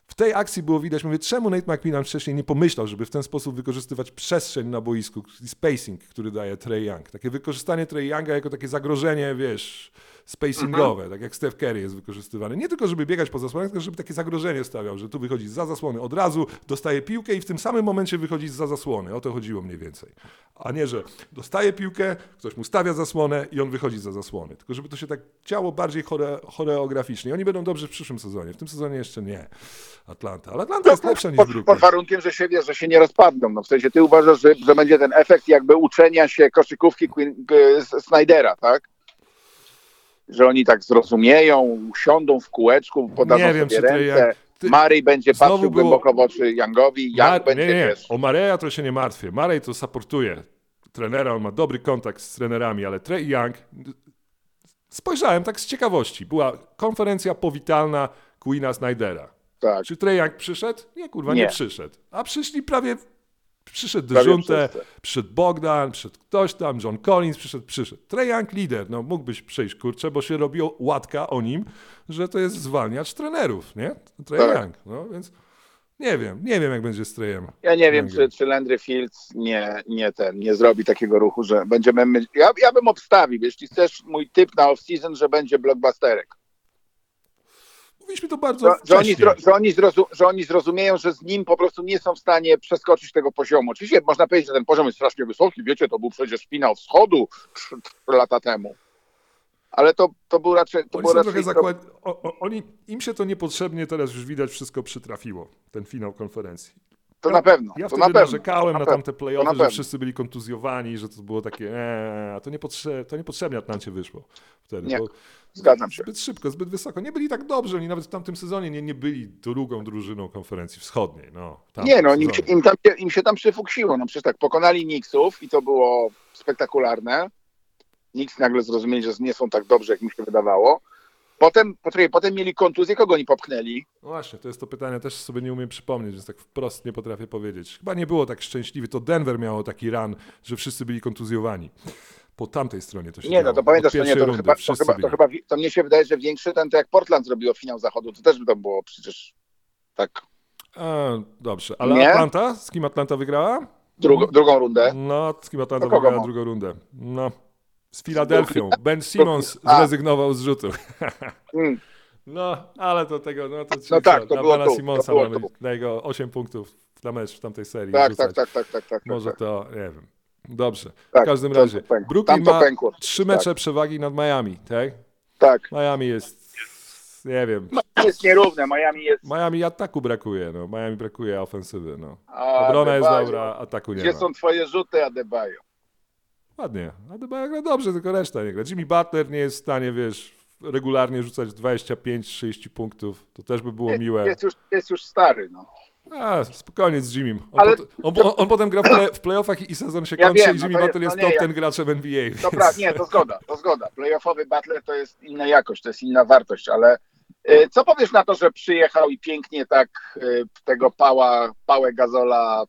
D: w tej akcji było widać, mówię, czemu Nate McMillan wcześniej nie pomyślał, żeby w ten sposób wykorzystywać przestrzeń na boisku i spacing, który daje Trey Young. Takie wykorzystanie Trey Younga jako takie zagrożenie, wiesz, spacingowe, tak jak Steph Curry jest wykorzystywany. Nie tylko, żeby biegać po zasłonach, tylko żeby takie zagrożenie stawiał, że tu wychodzi za zasłony od razu, dostaje piłkę i w tym samym momencie wychodzi za zasłony. O to chodziło mniej więcej. A nie, że dostaje piłkę, ktoś mu stawia zasłonę i on wychodzi za zasłony. Tylko żeby to się tak działo bardziej chore, choreograficznie. Oni będą dobrze w przyszłym sezonie. W tym sezonie jeszcze nie. Atlanta. Ale Atlanta jest lepsza niż Brooklyn.
C: pod warunkiem, że się wie, że się nie rozpadną. No w sensie ty uważasz, że, że będzie ten efekt jakby uczenia się koszykówki Queen, S- Snydera, tak? Że oni tak zrozumieją, usiądą w kółeczku, podadzą
D: Nie wiem,
C: sobie ręce.
D: jak- ty-
C: Murray będzie
D: Znowu
C: patrzył
D: było-
C: głęboko w oczy Youngowi, Young
D: Mar-
C: będzie,
D: nie, nie,
C: wiesz...
D: o Mareja to się nie martwię. Marej to supportuje trenera, on ma dobry kontakt z trenerami, ale Trey Young, spojrzałem tak z ciekawości, była konferencja powitalna Queena Snydera.
C: Tak,
D: Czy Trey Young przyszedł? Nie, kurwa, nie,
C: Nie.
D: przyszedł. A przyszli prawie, przyszedł
C: wszyscy.
D: przyszedł Bogdan, przyszedł ktoś tam, John Collins, przyszedł, przyszedł. Young lider, no mógłbyś przyjść, kurczę, bo się robiło łatka o nim, że to jest zwalniacz trenerów, nie? Trey
C: Tak.
D: Young, no więc nie wiem, nie wiem jak będzie z Treyem.
C: ja nie wiem, czy, czy Landry Fields nie, nie ten, nie zrobi takiego ruchu, że będziemy... My... Ja, ja bym obstawił, jeśli chcesz mój typ na off-season, że będzie blockbusterek.
D: To bardzo
C: Że, że, oni zro, że, oni że oni zrozumieją, że z nim po prostu nie są w stanie przeskoczyć tego poziomu. Oczywiście można powiedzieć, że ten poziom jest strasznie wysoki, wiecie, to był przecież finał wschodu trzy, trzy lata temu. ale to, to był raczej... To
D: Oni
C: było raczej
D: zakład... o, o, oni, im się to niepotrzebnie teraz już widać wszystko przytrafiło, ten finał konferencji.
C: To na pewno,
D: Ja
C: to
D: wtedy
C: na pewno.
D: narzekałem
C: to
D: na
C: pewno.
D: tamte
C: To
D: playoffy,
C: na
D: że
C: pewno.
D: wszyscy byli kontuzjowani, że to było takie eee, a to, niepotrze... to niepotrzebnie Atlancie wyszło wtedy.
C: Nie, Zgadzam się.
D: Zbyt szybko, zbyt wysoko. Nie byli tak dobrzy, oni nawet w tamtym sezonie nie, nie byli drugą drużyną konferencji wschodniej. No,
C: Nie no, im im, tam, im się tam przyfuksiło. No przecież tak, pokonali Knicksów i to było spektakularne. Knicks nagle zrozumieli, że nie są tak dobrze, jak mi się wydawało. Potem, poczekaj, potem mieli kontuzję, kogo oni popchnęli?
D: No właśnie, to jest to pytanie, też sobie nie umiem przypomnieć, więc tak wprost nie potrafię powiedzieć. Chyba nie było tak szczęśliwie. To Denver miało taki run, że wszyscy byli kontuzjowani. Po tamtej stronie to się
C: Nie no, to pamiętasz, to nie, to
D: rundy
C: chyba, to, chyba, to chyba, to mnie się wydaje, że większy ten, to jak Portland zrobiło finał zachodu, to też by to było przecież tak
D: A, dobrze, ale
C: Nie?
D: Atlanta? Z kim Atlanta wygrała?
C: drugą, drugą rundę.
D: No, z kim Atlanta wygrała drugą rundę? No, z Filadelfią. Ben Simmons zrezygnował z rzutu.
C: Mm.
D: No, ale do tego, no to
C: No tak, to
D: na
C: było
D: Bena
C: to
D: Simonsa mamy na jego 8 punktów na mecz w tamtej serii
C: Tak, tak, tak, tak, tak, tak.
D: Może
C: tak.
D: to, nie wiem. Dobrze.
C: Tak,
D: w każdym
C: to-
D: razie,
C: to.
D: Brooklyn
C: to
D: ma trzy mecze przewagi nad Miami, tak?
C: Tak.
D: Miami jest, nie wiem,
C: Jest nierówne, Miami jest...
D: Miami ataku brakuje, no. Miami brakuje ofensywy, no. Obrona jest dobra, ataku nie
C: Gdzie
D: ma.
C: są twoje rzuty, Adebayo?
D: Ładnie. Adebayo gra dobrze, tylko reszta nie gra. Jimmy Butler nie jest w stanie, wiesz, regularnie rzucać 25-30 punktów. To też by było miłe.
C: Jest już, jest już stary, no.
D: A, spokojnie z Jimmym. On,
C: Ale-
D: pot, on, on, on potem gra w, play, w playoffach i, i sezon się
C: Ja
D: kończy
C: wiem,
D: i
C: no
D: Jimmy
C: jest-
D: Butler jest
C: no
D: top ten graczem NBA.
C: Dobra,
D: więc-
C: nie, to zgoda, to zgoda. Playoffowy battle to jest inna jakość, to jest inna wartość, ale y, co powiesz na to, że przyjechał i pięknie tak y, tego pała, pałę gazola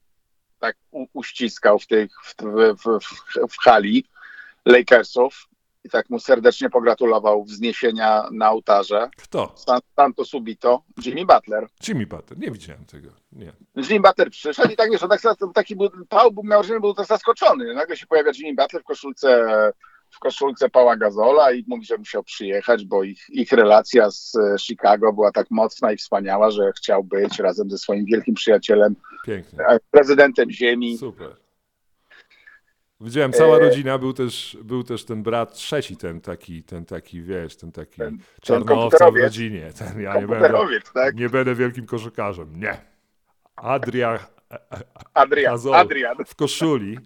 C: tak u, uściskał w, tych, w, w, w, w hali Lakersów i tak mu serdecznie pogratulował wzniesienia na ołtarze.
D: Kto?
C: San, Santo Subito, Jimmy Butler.
D: Jimmy Butler. Nie widziałem tego. Nie.
C: Jimmy Butler przyszedł i tak wiesz, on tak, taki był, Paul był, miał był tak zaskoczony. Nagle się pojawia Jimmy Butler w koszulce, w koszulce Pała Gazola i mówi, że musiał przyjechać, bo ich, ich relacja z e, Chicago była tak mocna i wspaniała, że chciał być razem ze swoim wielkim przyjacielem,
D: Pięknie.
C: e, prezydentem ziemi.
D: Super. Widziałem, cała
C: E,
D: rodzina, był też, był też ten brat trzeci, ten taki, ten taki, wiesz, ten taki
C: Ten-
D: czarnoowca w rodzinie. [laughs] Ten, ja nie będę,
C: tak?
D: nie będę wielkim koszykarzem. Nie. Adria
C: Adrian,
D: Hazol
C: Adrian.
D: w koszuli.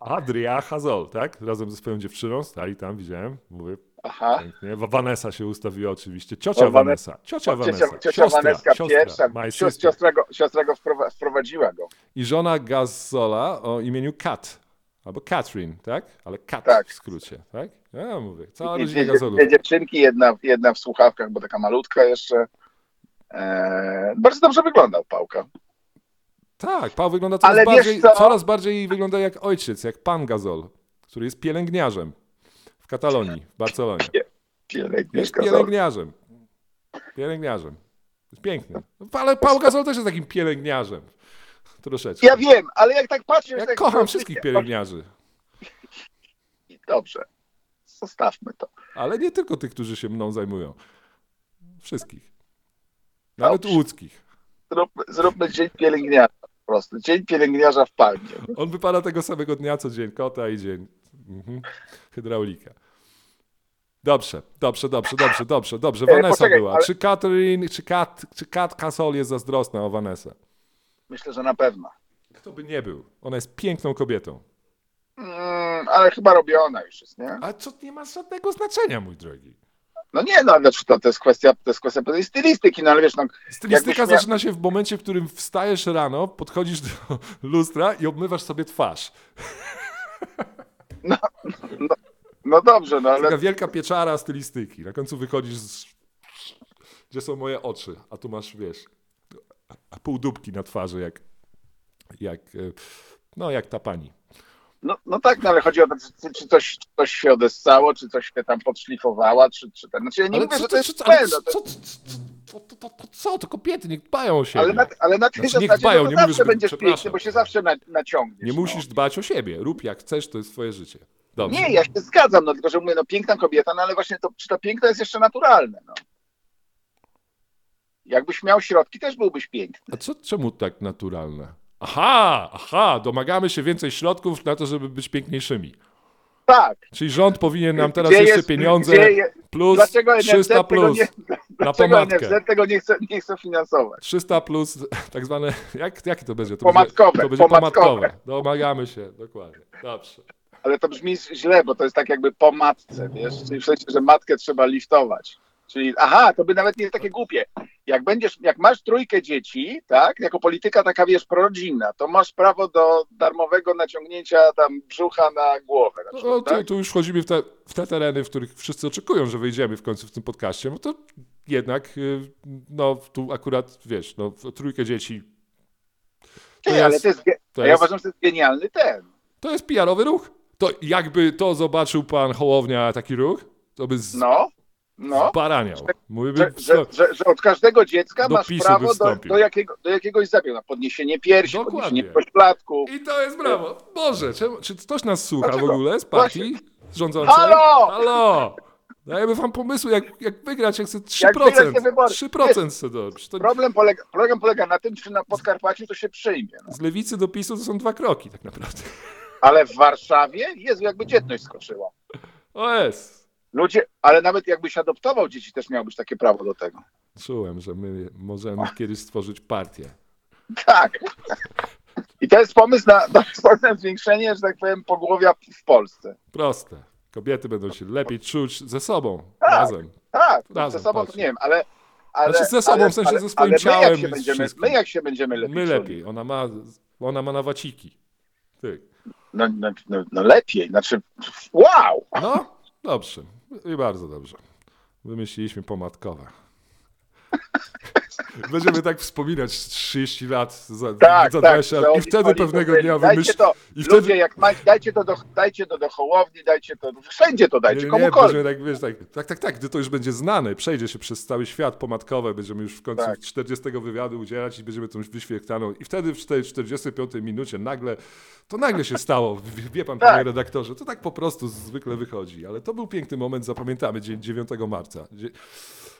D: Adria Hazol, tak? Razem ze swoją dziewczyną stali tam, widziałem. Mówię,
C: Aha.
D: pięknie. Vanessa się ustawiła oczywiście. Ciocia
C: O,
D: Vanessa. Ciocia Vanessa.
C: Ciocia,
D: Siostra, siostra,
C: pierwsza,
D: my
C: sios-
D: sister.
C: siostra go, siostra go wprowa- wprowadziła go.
D: I żona Gazola o imieniu Kat. Albo Catherine, tak? Ale Kat
C: Tak.
D: w skrócie, tak? Ja mówię, cała rodzina
C: dwie,
D: Gazolów.
C: dwie dziewczynki, jedna, jedna w słuchawkach, bo taka malutka jeszcze. Eee, bardzo dobrze wyglądał Pałka.
D: Tak, Paweł wygląda coraz
C: Ale
D: bardziej,
C: co?
D: coraz bardziej wygląda jak ojciec, jak pan Gazol, który jest pielęgniarzem w Katalonii, w Barcelonie.
C: Pielęgniarz
D: Jest
C: Gazol.
D: pielęgniarzem. Pielęgniarzem. Jest piękny. Ale Paul Gasol też jest takim pielęgniarzem. Troszeczkę.
C: Ja wiem, ale jak tak patrzysz...
D: Ja
C: tak
D: kocham wszystkich pielęgniarzy.
C: Dobrze, zostawmy to.
D: Ale nie tylko tych, którzy się mną zajmują. Wszystkich. Nawet
C: Dobrze.
D: łódzkich.
C: Zróbmy, zróbmy dzień pielęgniarza po prostu. Dzień pielęgniarza w Palmie.
D: On wypada tego samego dnia co dzień kota i dzień mhm. hydraulika. Dobrze, dobrze, dobrze, dobrze, dobrze, dobrze.
C: E,
D: Vanessa
C: poczekaj,
D: była.
C: ale-
D: Czy Catherine, czy Kat, czy Kat Kasol jest zazdrosna o Vanessę?
C: Myślę, że na pewno.
D: Kto by nie był? Ona jest piękną kobietą.
C: Mm, ale chyba robiona już jest, nie?
D: A co nie ma żadnego znaczenia, mój drogi.
C: No nie, no ale to, to jest kwestia, to jest kwestia stylistyki, no ale wiesz, no
D: Stylistyka
C: mia-
D: zaczyna się w momencie, w którym wstajesz rano, podchodzisz do [laughs] lustra i obmywasz sobie twarz.
C: no dobrze, no ale
D: Taka wielka pieczara stylistyki. Na końcu wychodzisz z... Gdzie są moje oczy? A tu masz, wiesz, pół dupki na twarzy, jak, jak, e, no, jak ta pani.
C: No, no tak, no ale chodzi o to, czy, czy coś, coś się odessało, czy coś się tam podszlifowała, czy, czy ten. Znaczy ja nie mówię, że to jest
D: ale
C: no
D: co,
C: to,
D: co, co, to, to, to, co, to kobiety niech dbają o siebie.
C: ale, na, ale na tej
D: Znaczy,
C: zasadzie
D: dbają,
C: no,
D: nie
C: zawsze będziesz piękny, bo się zawsze na, naciągniesz.
D: Nie
C: no.
D: musisz dbać o siebie. Rób jak chcesz, to jest twoje życie. Dobrze.
C: Nie, ja się zgadzam, no tylko że mówię, no piękna kobieta, no ale właśnie to, czy to piękno jest jeszcze naturalne, no. Jakbyś miał środki, też byłbyś piękny.
D: A co, czemu tak naturalne? Aha, aha, domagamy się więcej środków na to, żeby być piękniejszymi.
C: Tak.
D: Czyli rząd powinien nam teraz
C: Gdzie
D: jeszcze
C: jest-
D: pieniądze
C: je-
D: plus
C: Dlaczego NFZ
D: 300
C: tego
D: plus
C: nie,
D: na pomadkę.
C: NFZ tego nie chce, nie chce finansować?
D: 300 plus [laughs] tak zwane, jak, jakie to będzie? To
C: Pomadkowe,
D: Będzie, to będzie
C: pomadkowe.
D: pomadkowe. Domagamy się, dokładnie. Dobrze.
C: Ale to brzmi źle, bo to jest tak jakby po matce, wiesz? Czyli w sensie, że matkę trzeba liftować. Czyli, aha, to by nawet nie jest takie głupie. Jak będziesz, jak masz trójkę dzieci, tak, jako polityka taka, wiesz, prorodzinna, to masz prawo do darmowego naciągnięcia tam brzucha na głowę. Na
D: No,
C: przykład,
D: tu,
C: tak?
D: tu już wchodzimy w te, w te tereny, w których wszyscy oczekują, że wyjdziemy w końcu w tym podcaście, no to jednak, y, no tu akurat, wiesz, no trójkę dzieci, to
C: Ty, ale
D: jest-
C: to jest,
D: to
C: ja
D: jest-
C: uważam, że to jest genialny ten.
D: to jest PR-owy ruch. To jakby to zobaczył pan Hołownia taki ruch, to by z,
C: No, no.
D: baraniał.
C: Że, że, że, że od każdego dziecka
D: Do
C: masz prawo do, do, jakiego, do jakiegoś zabiegu, na podniesienie piersi,
D: Dokładnie.
C: podniesienie pośladku.
D: I to jest brawo. Boże, czemu, czy ktoś nas słucha
C: Dlaczego?
D: w ogóle z partii rządzącej?
C: Halo!
D: Halo! Dajemy wam pomysły, jak, jak wygrać, jak chcę 3%.
C: Jak wygrać te wybory.
D: 3% se dobrze. To
C: Problem polega, problem polega na tym, czy na Podkarpaciu to się przyjmie. No.
D: z lewicy do PiSu to są dwa kroki tak naprawdę.
C: Ale w Warszawie, Jezu, jakby dzietność skoczyła.
D: O jest.
C: Ludzie, ale nawet jakbyś adoptował dzieci, też miałbyś takie prawo do tego.
D: Czułem, że my możemy kiedyś stworzyć partię.
C: Tak. I to jest pomysł na, na, zwiększenie, że tak powiem, pogłowia w Polsce.
D: Proste. Kobiety będą się lepiej czuć ze sobą,
C: Tak.
D: razem.
C: Tak,
D: Razem,
C: ze sobą to nie wiem, ale... ale
D: Znaczy ze sobą,
C: ale,
D: w sensie
C: ale,
D: ze swoim
C: ale
D: ciałem
C: My jak, się będziemy, my jak się będziemy lepiej
D: My
C: czuli?
D: lepiej. Ona ma, ona ma na waciki. Ty.
C: No, no, no, no lepiej, znaczy wow!
D: No, dobrze. I bardzo dobrze. Wymyśliliśmy pomadkowe. [laughs] Będziemy tak wspominać 30 lat za,
C: Tak,
D: za
C: tak.
D: 20
C: że
D: lat. I
C: oni-
D: wtedy
C: oni
D: pewnego
C: powiedzieli,
D: dnia
C: dajcie
D: wymyśl...
C: To,
D: I wtedy...
C: Ludzie, jak macie, dajcie to do, dajcie to do Hołowni, dajcie to, wszędzie to dajcie,
D: Nie, nie,
C: komukolwiek.
D: będziemy tak, wiesz, tak, tak, tak, tak, gdy to już będzie znane, przejdzie się przez cały świat pomadkowe, będziemy już w końcu
C: Tak.
D: 40 wywiadu udzielać i będziemy tą wyświetlaną. I wtedy w tej 45 minucie nagle, to nagle się stało, wie, pan,
C: Tak.
D: panie redaktorze, to tak po prostu zwykle wychodzi, ale to był piękny moment, zapamiętamy, dzień 9 marca,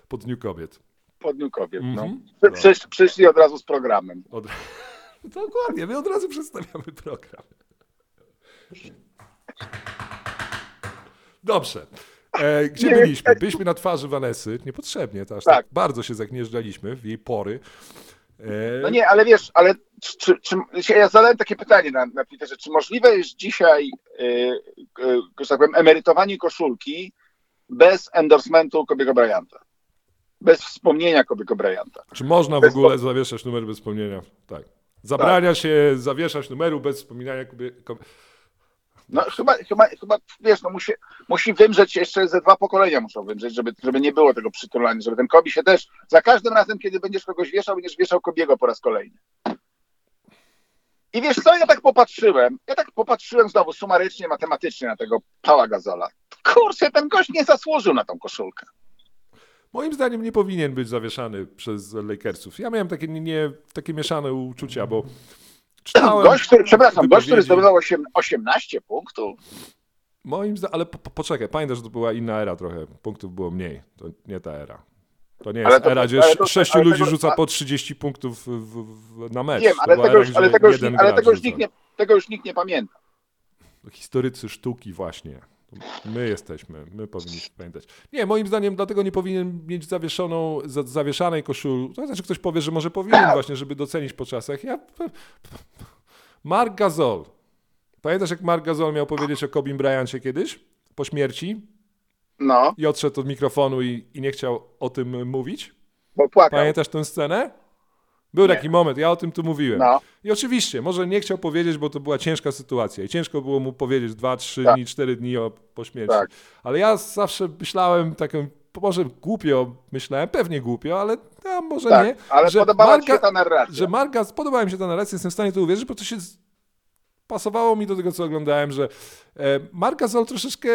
D: po Dniu Kobiet.
C: Po Dniu Kobiet, no.
D: Mhm.
C: Przy, przysz, przyszli od razu z programem.
D: Od... [laughs] Dokładnie, my od razu przedstawiamy program. Dobrze. E, gdzie
C: Nie,
D: byliśmy? Byliśmy na twarzy Vanesy, niepotrzebnie, to aż tak.
C: Tak.
D: bardzo się zagnieżdżaliśmy w jej pory. E,
C: No nie, ale wiesz, ale czy, czy, ja zadałem takie pytanie na, na Twitterze, czy możliwe jest dzisiaj, yy, yy, tak powiem, emerytowanie koszulki bez endorsementu Kobiego Bryanta? Bez wspomnienia Kobiego Bryanta.
D: Czy można w
C: bez-
D: ogóle zawieszać numer bez wspomnienia? Tak. Zabrania się zawieszać numeru bez wspominania kobie... kobie...
C: No chyba, chyba, chyba wiesz, no musi, musi wymrzeć jeszcze ze dwa pokolenia muszą wymrzeć, żeby, żeby nie było tego przytulania, żeby ten Kobi się też, za każdym razem, kiedy będziesz kogoś wieszał, będziesz wieszał Kobiego po raz kolejny. I wiesz co, ja tak popatrzyłem, ja tak popatrzyłem znowu sumarycznie, matematycznie na tego Pała Gazola. Kurczę, ten gość nie zasłużył na tą koszulkę.
D: Moim zdaniem nie powinien być zawieszany przez Lakersów. Ja miałem takie, nie, takie mieszane uczucia, bo [clears throat] czytałem...
C: Gość, który, przepraszam, gość, który zdobywał osiem- 18 punktów.
D: Moim zdaniem, ale po, po, poczekaj, pamiętaj, że to była inna era trochę. Punktów było mniej. To nie ta era. To nie jest
C: to-
D: era, gdzie
C: to-
D: sześciu ludzi
C: tego-
D: rzuca po 30 punktów w, w, na mecz.
C: Wiem, ale tego
D: era,
C: już, ale tego już, ale tego już nikt nie, tego już nikt nie pamięta.
D: Historycy sztuki właśnie. My jesteśmy, my powinniśmy pamiętać. Nie, moim zdaniem dlatego nie powinien mieć zawieszoną, za, zawieszanej koszul. To znaczy ktoś powie, że może powinien [coughs] właśnie, żeby docenić po czasach. Ja... Mark Gasol. Pamiętasz jak Mark Gasol miał powiedzieć o Kobim Bryancie kiedyś? Po śmierci?
C: No,
D: I odszedł od mikrofonu i, i nie chciał o tym mówić?
C: bo płakał.
D: Pamiętasz tę scenę? Był
C: Nie.
D: taki moment, ja o tym tu mówiłem.
C: No.
D: I oczywiście, może nie chciał powiedzieć, bo to była ciężka sytuacja i ciężko było mu powiedzieć dwa, trzy
C: Tak.
D: dni, cztery dni o, po śmierci.
C: Tak.
D: Ale ja zawsze myślałem taką, może głupio myślałem, pewnie głupio, ale a może
C: Tak,
D: nie,
C: ale
D: że
C: podobała
D: Marga-
C: się ta narracja.
D: że Marga, podobała mi się ta narracja, jestem w stanie to uwierzyć, bo to się pasowało mi do tego, co oglądałem, że e, Mark Gasol troszeczkę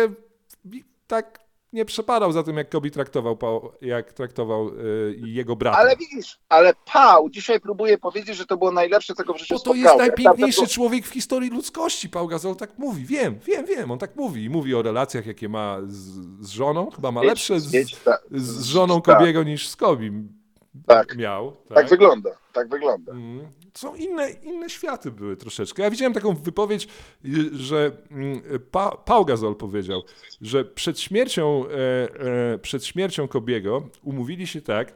D: mi tak nie przepadał za tym, jak Kobe traktował, jak traktował e, jego brata.
C: Ale widzisz, ale Pał dzisiaj próbuje powiedzieć, że to było najlepsze, co go w życiu
D: Bo to
C: spotkało.
D: jest najpiękniejszy
C: bardzo-
D: człowiek w historii ludzkości. Paul Gasol tak mówi. Wiem, wiem, wiem. On tak mówi. I mówi o relacjach, jakie ma z, z żoną. Chyba ma lepsze z, z żoną
C: tak.
D: Kobiego niż z Kobim.
C: Tak.
D: miał.
C: Tak wygląda, tak wygląda.
D: Mm. Są inne, inne światy były troszeczkę. Ja widziałem taką wypowiedź, y, że mm, pa, Paul Gasol powiedział, że przed śmiercią, e, e, przed śmiercią Kobiego umówili się tak,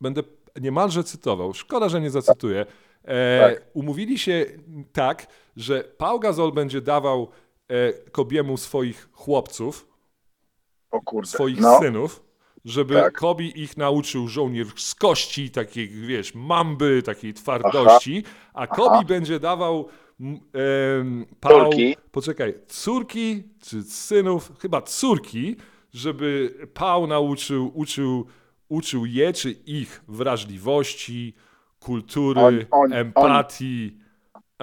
D: będę niemalże cytował, szkoda, że nie zacytuję, e,
C: Tak.
D: umówili się tak, że Paul Gasol będzie dawał e, Kobiemu swoich chłopców, swoich
C: no.
D: synów, żeby
C: Tak.
D: Kobe ich nauczył żołnierskości, takiej, wiesz, mamby, takiej twardości, a Kobe będzie dawał em, Pał,
C: Córki.
D: poczekaj, córki czy synów, chyba córki, żeby Pał nauczył, uczył, uczył je czy ich wrażliwości, kultury,
C: On- on-
D: empatii.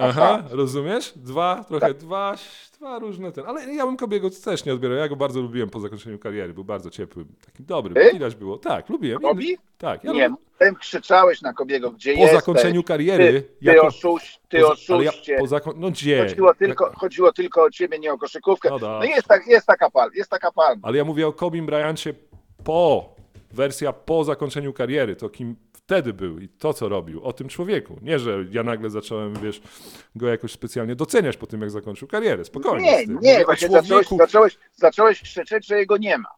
D: Aha, rozumiesz? Dwa, trochę
C: Tak.
D: dwa, dwa różne ten. Ale ja bym Kobiego też nie odbierał. Ja go bardzo lubiłem po zakończeniu kariery. Był bardzo ciepły, taki dobry.
C: Ty?
D: Widać było. Tak, lubiłem.
C: Kobe?
D: Tak, ja
C: Nie,
D: lubię-
C: tym krzyczałeś na Kobiego, gdzie
D: po
C: jesteś.
D: zakończeniu kariery.
C: Ty, ty,
D: jako-
C: oszuś, ty
D: po ale ja
C: oszuście.
D: po zako- No gdzie?
C: Chodziło tylko,
D: Jak-
C: chodziło tylko o ciebie, nie o koszykówkę.
D: No
C: No,
D: dobrze.
C: jest, tak, jest taka palma, jest taka palma.
D: Ale ja mówię o Kobim Bryancie po, wersja po zakończeniu kariery, to kim wtedy był i to, co robił, o tym człowieku. Nie, że ja nagle zacząłem, wiesz, go jakoś specjalnie doceniać po tym, jak zakończył karierę. Spokojnie.
C: Nie, nie, właśnie zacząłeś,
D: człowieku.
C: zacząłeś, zacząłeś krzyczeć, że jego nie ma.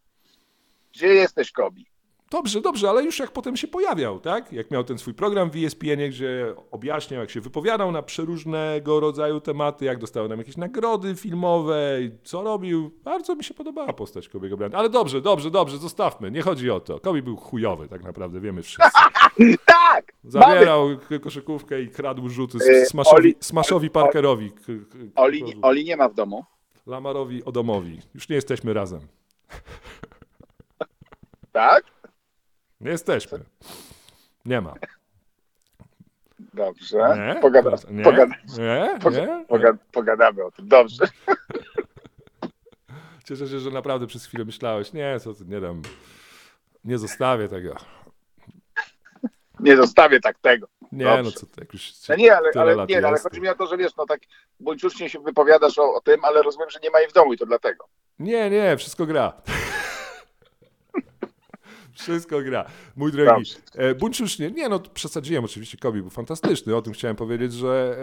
C: Gdzie jesteś, Kobi?
D: Dobrze, dobrze, ale już jak potem się pojawiał, tak? Jak miał ten swój program w ESPN, gdzie objaśniał, jak się wypowiadał na przeróżnego rodzaju tematy, jak dostał nam jakieś nagrody filmowe co robił. Bardzo mi się podobała postać Kobiego Bryanta. Ale dobrze, dobrze, dobrze, zostawmy. Nie chodzi o to. Kobe był chujowy, tak naprawdę, wiemy wszyscy. [laughs]
C: Tak! Mamy,
D: Zabierał k- koszykówkę i kradł rzuty s- Smashowi, Parkerowi,
C: Oli, Oli nie ma w domu.
D: Lamarowi Odomowi. Już nie jesteśmy razem. [laughs]
C: Tak?
D: Nie jesteśmy. Nie ma.
C: Dobrze.
D: Nie?
C: Pogada,
D: Nie? Nie? Nie?
C: poga, pogadamy o tym. Dobrze. [laughs]
D: Cieszę się, że naprawdę przez chwilę myślałeś, nie, co ty, nie dam, nie zostawię tego.
C: Nie zostawię tak tego.
D: Nie,
C: Dobrze.
D: no co ty, jak już
C: No nie, ale, ale, nie, ale
D: jest,
C: chodzi mi o to, że wiesz, no tak buńczucznie się wypowiadasz o, o tym, ale rozumiem, że nie ma jej w domu i to dlatego.
D: Nie, nie, wszystko gra. Wszystko gra. Mój drogi. E, Buńczusz nie, nie, no przesadziłem oczywiście, Kobe był fantastyczny. O tym chciałem powiedzieć, że,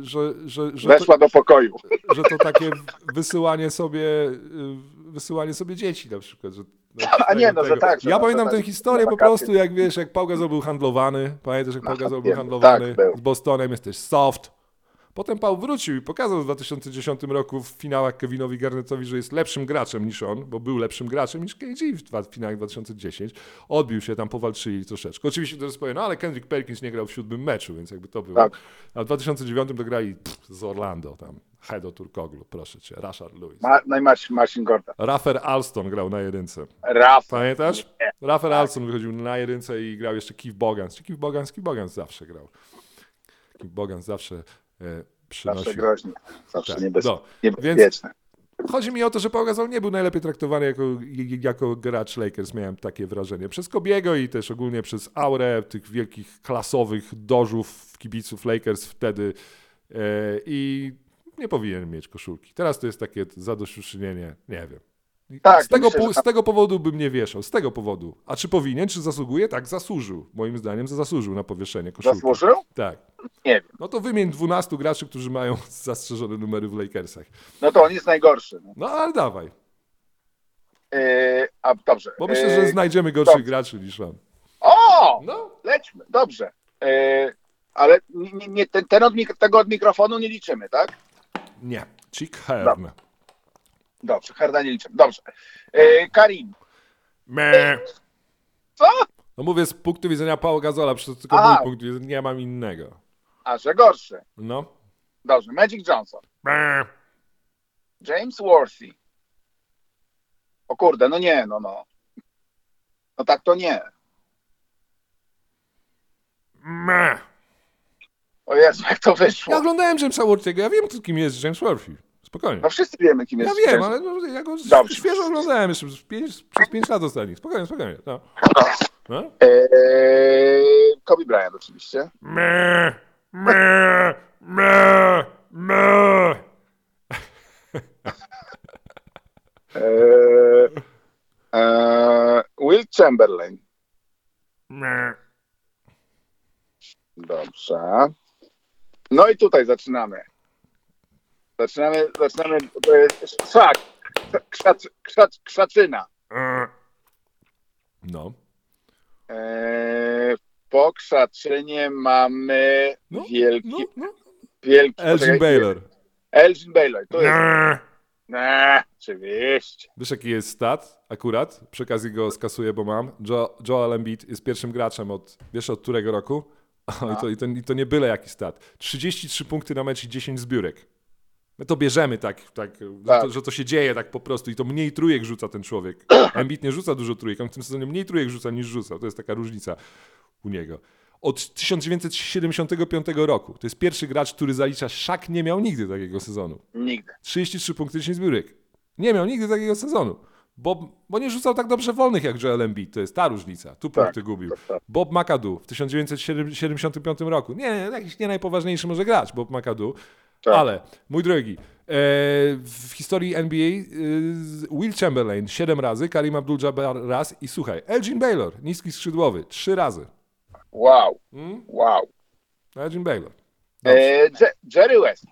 D: e, że, że, że, to,
C: Weszła do pokoju.
D: że to takie wysyłanie sobie, y, wysyłanie sobie dzieci na przykład. Że, no,
C: A nie, no, że tak, że
D: Ja
C: na
D: pamiętam tę historię
C: na
D: po prostu, jak wiesz, jak Paul Gasol był handlowany. Pamiętasz, jak Paul Gasol był
C: wiem,
D: handlowany
C: tak, był.
D: z Bostonem, jesteś soft. Potem Paul wrócił i pokazał w 2010 roku w finałach Kevinowi Garnettowi, że jest lepszym graczem niż on, bo był lepszym graczem niż KG w finałach 2010. Odbił się, tam powalczyli troszeczkę. Oczywiście teraz powiem, no ale Kendrick Perkins nie grał w siódmym meczu, więc jakby to było.
C: Tak.
D: A w 2009 to grali pff, z Orlando tam. Hedo Turkoglu, proszę cię, Rashard Lewis.
C: Ma, no i Marcin, Gorda.
D: Rafer Alston grał na jedynce.
C: Raf.
D: Pamiętasz? Rafer
C: Tak.
D: Alston wychodził na jedynce i grał jeszcze Keith Bogans. Czy Keith Bogans? Keith Bogans zawsze grał. Keith Bogans zawsze e,
C: Zawsze groźny. Zawsze
D: Tak,
C: niebez...
D: no,
C: niebezpieczny.
D: Chodzi mi o to, że Paul Gasol nie był najlepiej traktowany jako, jako gracz Lakers, miałem takie wrażenie. Przez Kobiego i też ogólnie przez aurę tych wielkich klasowych dożów kibiców Lakers wtedy e, i nie powinien mieć koszulki. Teraz to jest takie zadośćuczynienie, nie wiem.
C: Tak,
D: z, tego,
C: myślę,
D: po- z tego powodu bym nie wieszał, z tego powodu. A czy powinien, czy zasługuje? Tak, zasłużył. Moim zdaniem zasłużył na powieszenie koszulki.
C: Zasłużył?
D: Tak.
C: Nie wiem.
D: No to wymień 12 graczy, którzy mają [laughs] zastrzeżone numery w Lakersach.
C: No to on jest najgorszy. No.
D: No ale dawaj.
C: Yy, a dobrze.
D: Bo myślę,
C: Yy,
D: że znajdziemy gorszych
C: dobrze.
D: graczy niż on.
C: O!
D: No,
C: Lećmy, dobrze. Yy, ale nie, nie, ten, ten od tego od mikrofonu nie liczymy, tak?
D: nie. Chick Hearn.
C: Dobrze, Herda nie liczymy. Dobrze. Yy, Karim.
D: Me.
C: Co?
D: No mówię z punktu widzenia Paula Gazola, to tylko
C: Aha.
D: mój punkt widzenia, nie mam innego.
C: A, że gorszy.
D: No.
C: Dobrze, Magic Johnson.
D: Me.
C: James Worthy. O kurde, no nie, no no. No tak to nie.
D: Me.
C: O Jezu, jak to
D: Ja
C: wyszło.
D: oglądałem Jamesa Worthy'ego, ja wiem, kim jest James Worthy. Spokojnie.
C: No wszyscy wiemy, kim jest.
D: Ja
C: wiem,
D: ale no, ja go
C: Dobrze.
D: świeżo oglądałem jeszcze pięć, przez 5 lat ostatnich. Spokojnie, spokojnie. No. No.
C: Eee, Kobe Bryant oczywiście.
D: Me, me, me, me.
C: eee, eee, Will Chamberlain.
D: Me. Dobrze.
C: No i tutaj zaczynamy. Zaczynamy, zaczynamy, to jest szak, krzac, krzac, krzaczyna.
D: No.
C: Eee, po krzaczynie mamy
D: No,
C: wielki,
D: No, no.
C: wielki...
D: Elgin Baylor.
C: Elgin Baylor, to jest...
D: Eee.
C: Oczywiście.
D: Wiesz jaki jest stat akurat? Przy okazji go skasuję, bo mam. Jo, Joel Embiid jest pierwszym graczem od, wiesz od którego roku? [laughs] O, i, to, i, to, I to nie byle jaki stat. 33 punkty na mecz i 10 zbiórek. My to bierzemy tak, tak, Że,
C: Tak.
D: to, że to się dzieje tak po prostu i to mniej trójek rzuca ten człowiek. [clears throat] Embiid nie rzuca dużo trójek, on w tym sezonie mniej trójek rzuca niż rzuca. To jest taka różnica u niego. Od 1975 roku. To jest pierwszy gracz, który zalicza Szak nie miał nigdy takiego sezonu.
C: Nigdy.
D: 33 punkty, 10 zbiórek. Nie miał nigdy takiego sezonu. Bo, bo nie rzucał tak dobrze wolnych jak Joel Embiid. To jest ta różnica. Tu punkty gubił.
C: tak, tak.
D: Bob McAdoo w 1975 roku. Nie, jakiś nie najpoważniejszy może grać, Bob McAdoo.
C: Tak.
D: Ale, mój drogi, e, w historii NBA e, Will Chamberlain 7 razy, Karim Abdul-Jabbar raz i słuchaj, Elgin Baylor, niski skrzydłowy, 3 razy.
C: Wow,
D: Hmm?
C: wow.
D: Elgin Baylor.
C: Je- Jerry West.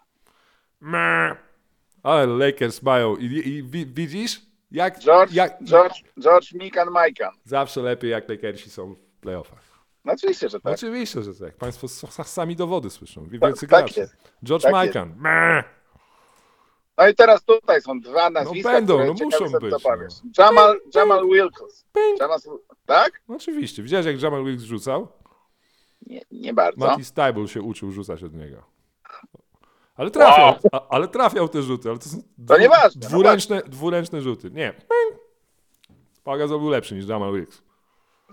D: Ale Lakers mają. I, i wi- widzisz? Jak,
C: George,
D: jak,
C: George, George Mikan Majkan.
D: Zawsze lepiej, jak Lakersi są w playoffach.
C: No oczywiście, że tak.
D: Oczywiście, że tak. Państwo sami dowody słyszą. Wielcy
C: tak
D: gracze.
C: jest.
D: George
C: Tak
D: Mikan.
C: No i teraz tutaj są dwa nazwiska,
D: będą,
C: które
D: no muszą być, no.
C: Jamal, Jamal Wilkes. Jamal, tak?
D: No Oczywiście. Widziałeś, jak Jamal Wilkes rzucał?
C: Nie, nie bardzo.
D: Matty Stybul się uczył rzucać od niego. Ale trafiał,
C: Wow.
D: ale trafiał te rzuty. Ale to są
C: To nieważne, no
D: Dwuręczne, dwuręczne rzuty. Nie. Pagazol był lepszy niż Jamal Wilkes.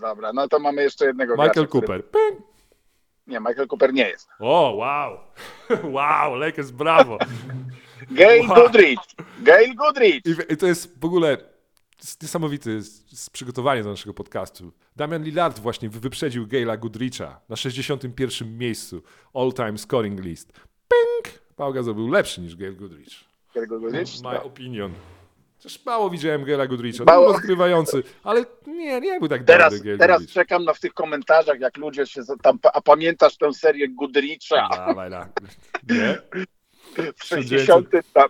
C: Dobra, no to mamy jeszcze jednego
D: Michael
C: gracza, który-
D: Cooper. Ping.
C: Nie, Michael Cooper nie jest.
D: O, wow. [laughs] Wow, Lakers, brawo.
C: Gail
D: Wow.
C: Goodrich. Gail Goodrich.
D: I, to jest w ogóle niesamowite przygotowanie do naszego podcastu. Damian Lillard właśnie wy- wyprzedził Gaila Goodricha na 61 miejscu all-time scoring list. Ping! Gasol był lepszy niż Gail Goodrich.
C: Gail Goodrich?
D: My opinion. Chociaż mało widziałem Gaila Goodricha.
C: Mało.
D: Był rozgrywający, ale nie, nie był tak
C: Teraz,
D: dobry
C: teraz
D: Goodrich.
C: czekam na w tych komentarzach, jak ludzie się tam, a pamiętasz tę serię Goodricha
D: Dawaj, dawaj. [laughs] Nie?
C: w 60. Tam,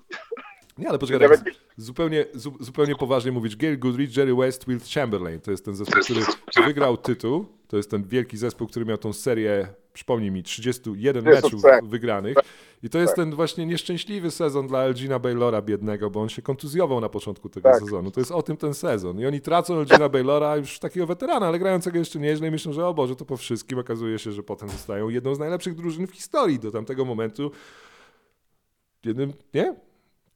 D: Nie, ale poczekaj,
C: Nawet-
D: zupełnie, zu, zupełnie poważnie mówić. Gail Goodrich, Jerry West, Will Chamberlain. To jest ten zespół, który [laughs] wygrał tytuł. To jest ten wielki zespół, który miał tą serię, przypomnij mi, 31
C: Jezus,
D: meczów
C: tak.
D: wygranych. I to jest ten właśnie nieszczęśliwy sezon dla Elgina Baylora biednego, bo on się kontuzjował na początku tego
C: Tak.
D: sezonu. To jest o tym ten sezon. I oni tracą Elgina Baylora, już takiego weterana, ale grającego jeszcze nieźle i myślą, że o Boże, to po wszystkim. Okazuje się, że potem zostają jedną z najlepszych drużyn w historii do tamtego momentu. Jednym, nie?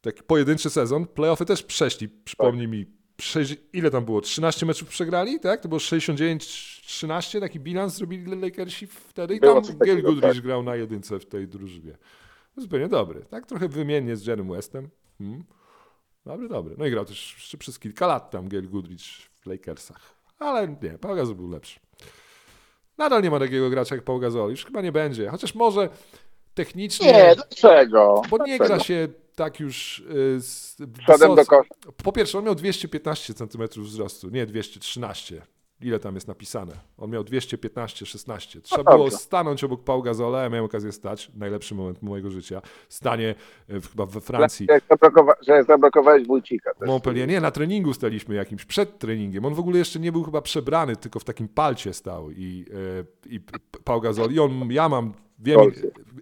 D: Taki pojedynczy sezon. Playoffy też przeszli, przypomnij mi. Sześć, ile tam było? 13 meczów przegrali, tak? To było 69-13, taki bilans zrobili Lakersi wtedy i tam Gail Goodrich
C: tak.
D: grał na jedynce w tej drużynie. Zupełnie dobry, tak? Trochę wymiennie z Jerem Westem. Hmm. Dobry, dobry. No i grał też jeszcze przez kilka lat tam Gail Goodrich w Lakersach. Ale nie, Paul Gasol był lepszy. Nadal nie ma takiego gracza jak Paul Gasol. Już chyba nie będzie. Chociaż może technicznie...
C: nie, dlaczego?
D: Bo nie
C: Dlaczego?
D: gra się tak już y, z,
C: Przodem do kosza.
D: Po pierwsze, on miał 215 cm wzrostu, nie 213. Ile tam jest napisane? On miał 215, 16. Trzeba
C: No
D: było
C: dobrze.
D: stanąć obok Paul Gazola, ja miałem okazję stać, najlepszy moment mojego życia. Stanie y, w- chyba we Francji.
C: Że zablokowa- Że zablokowałeś Wójcika. też.
D: Montpellier. Nie, na treningu staliśmy jakimś, przed treningiem. On w ogóle jeszcze nie był chyba przebrany, tylko w takim palcie stał. I, e, i Pau Gasol. I on, ja mam, wiem,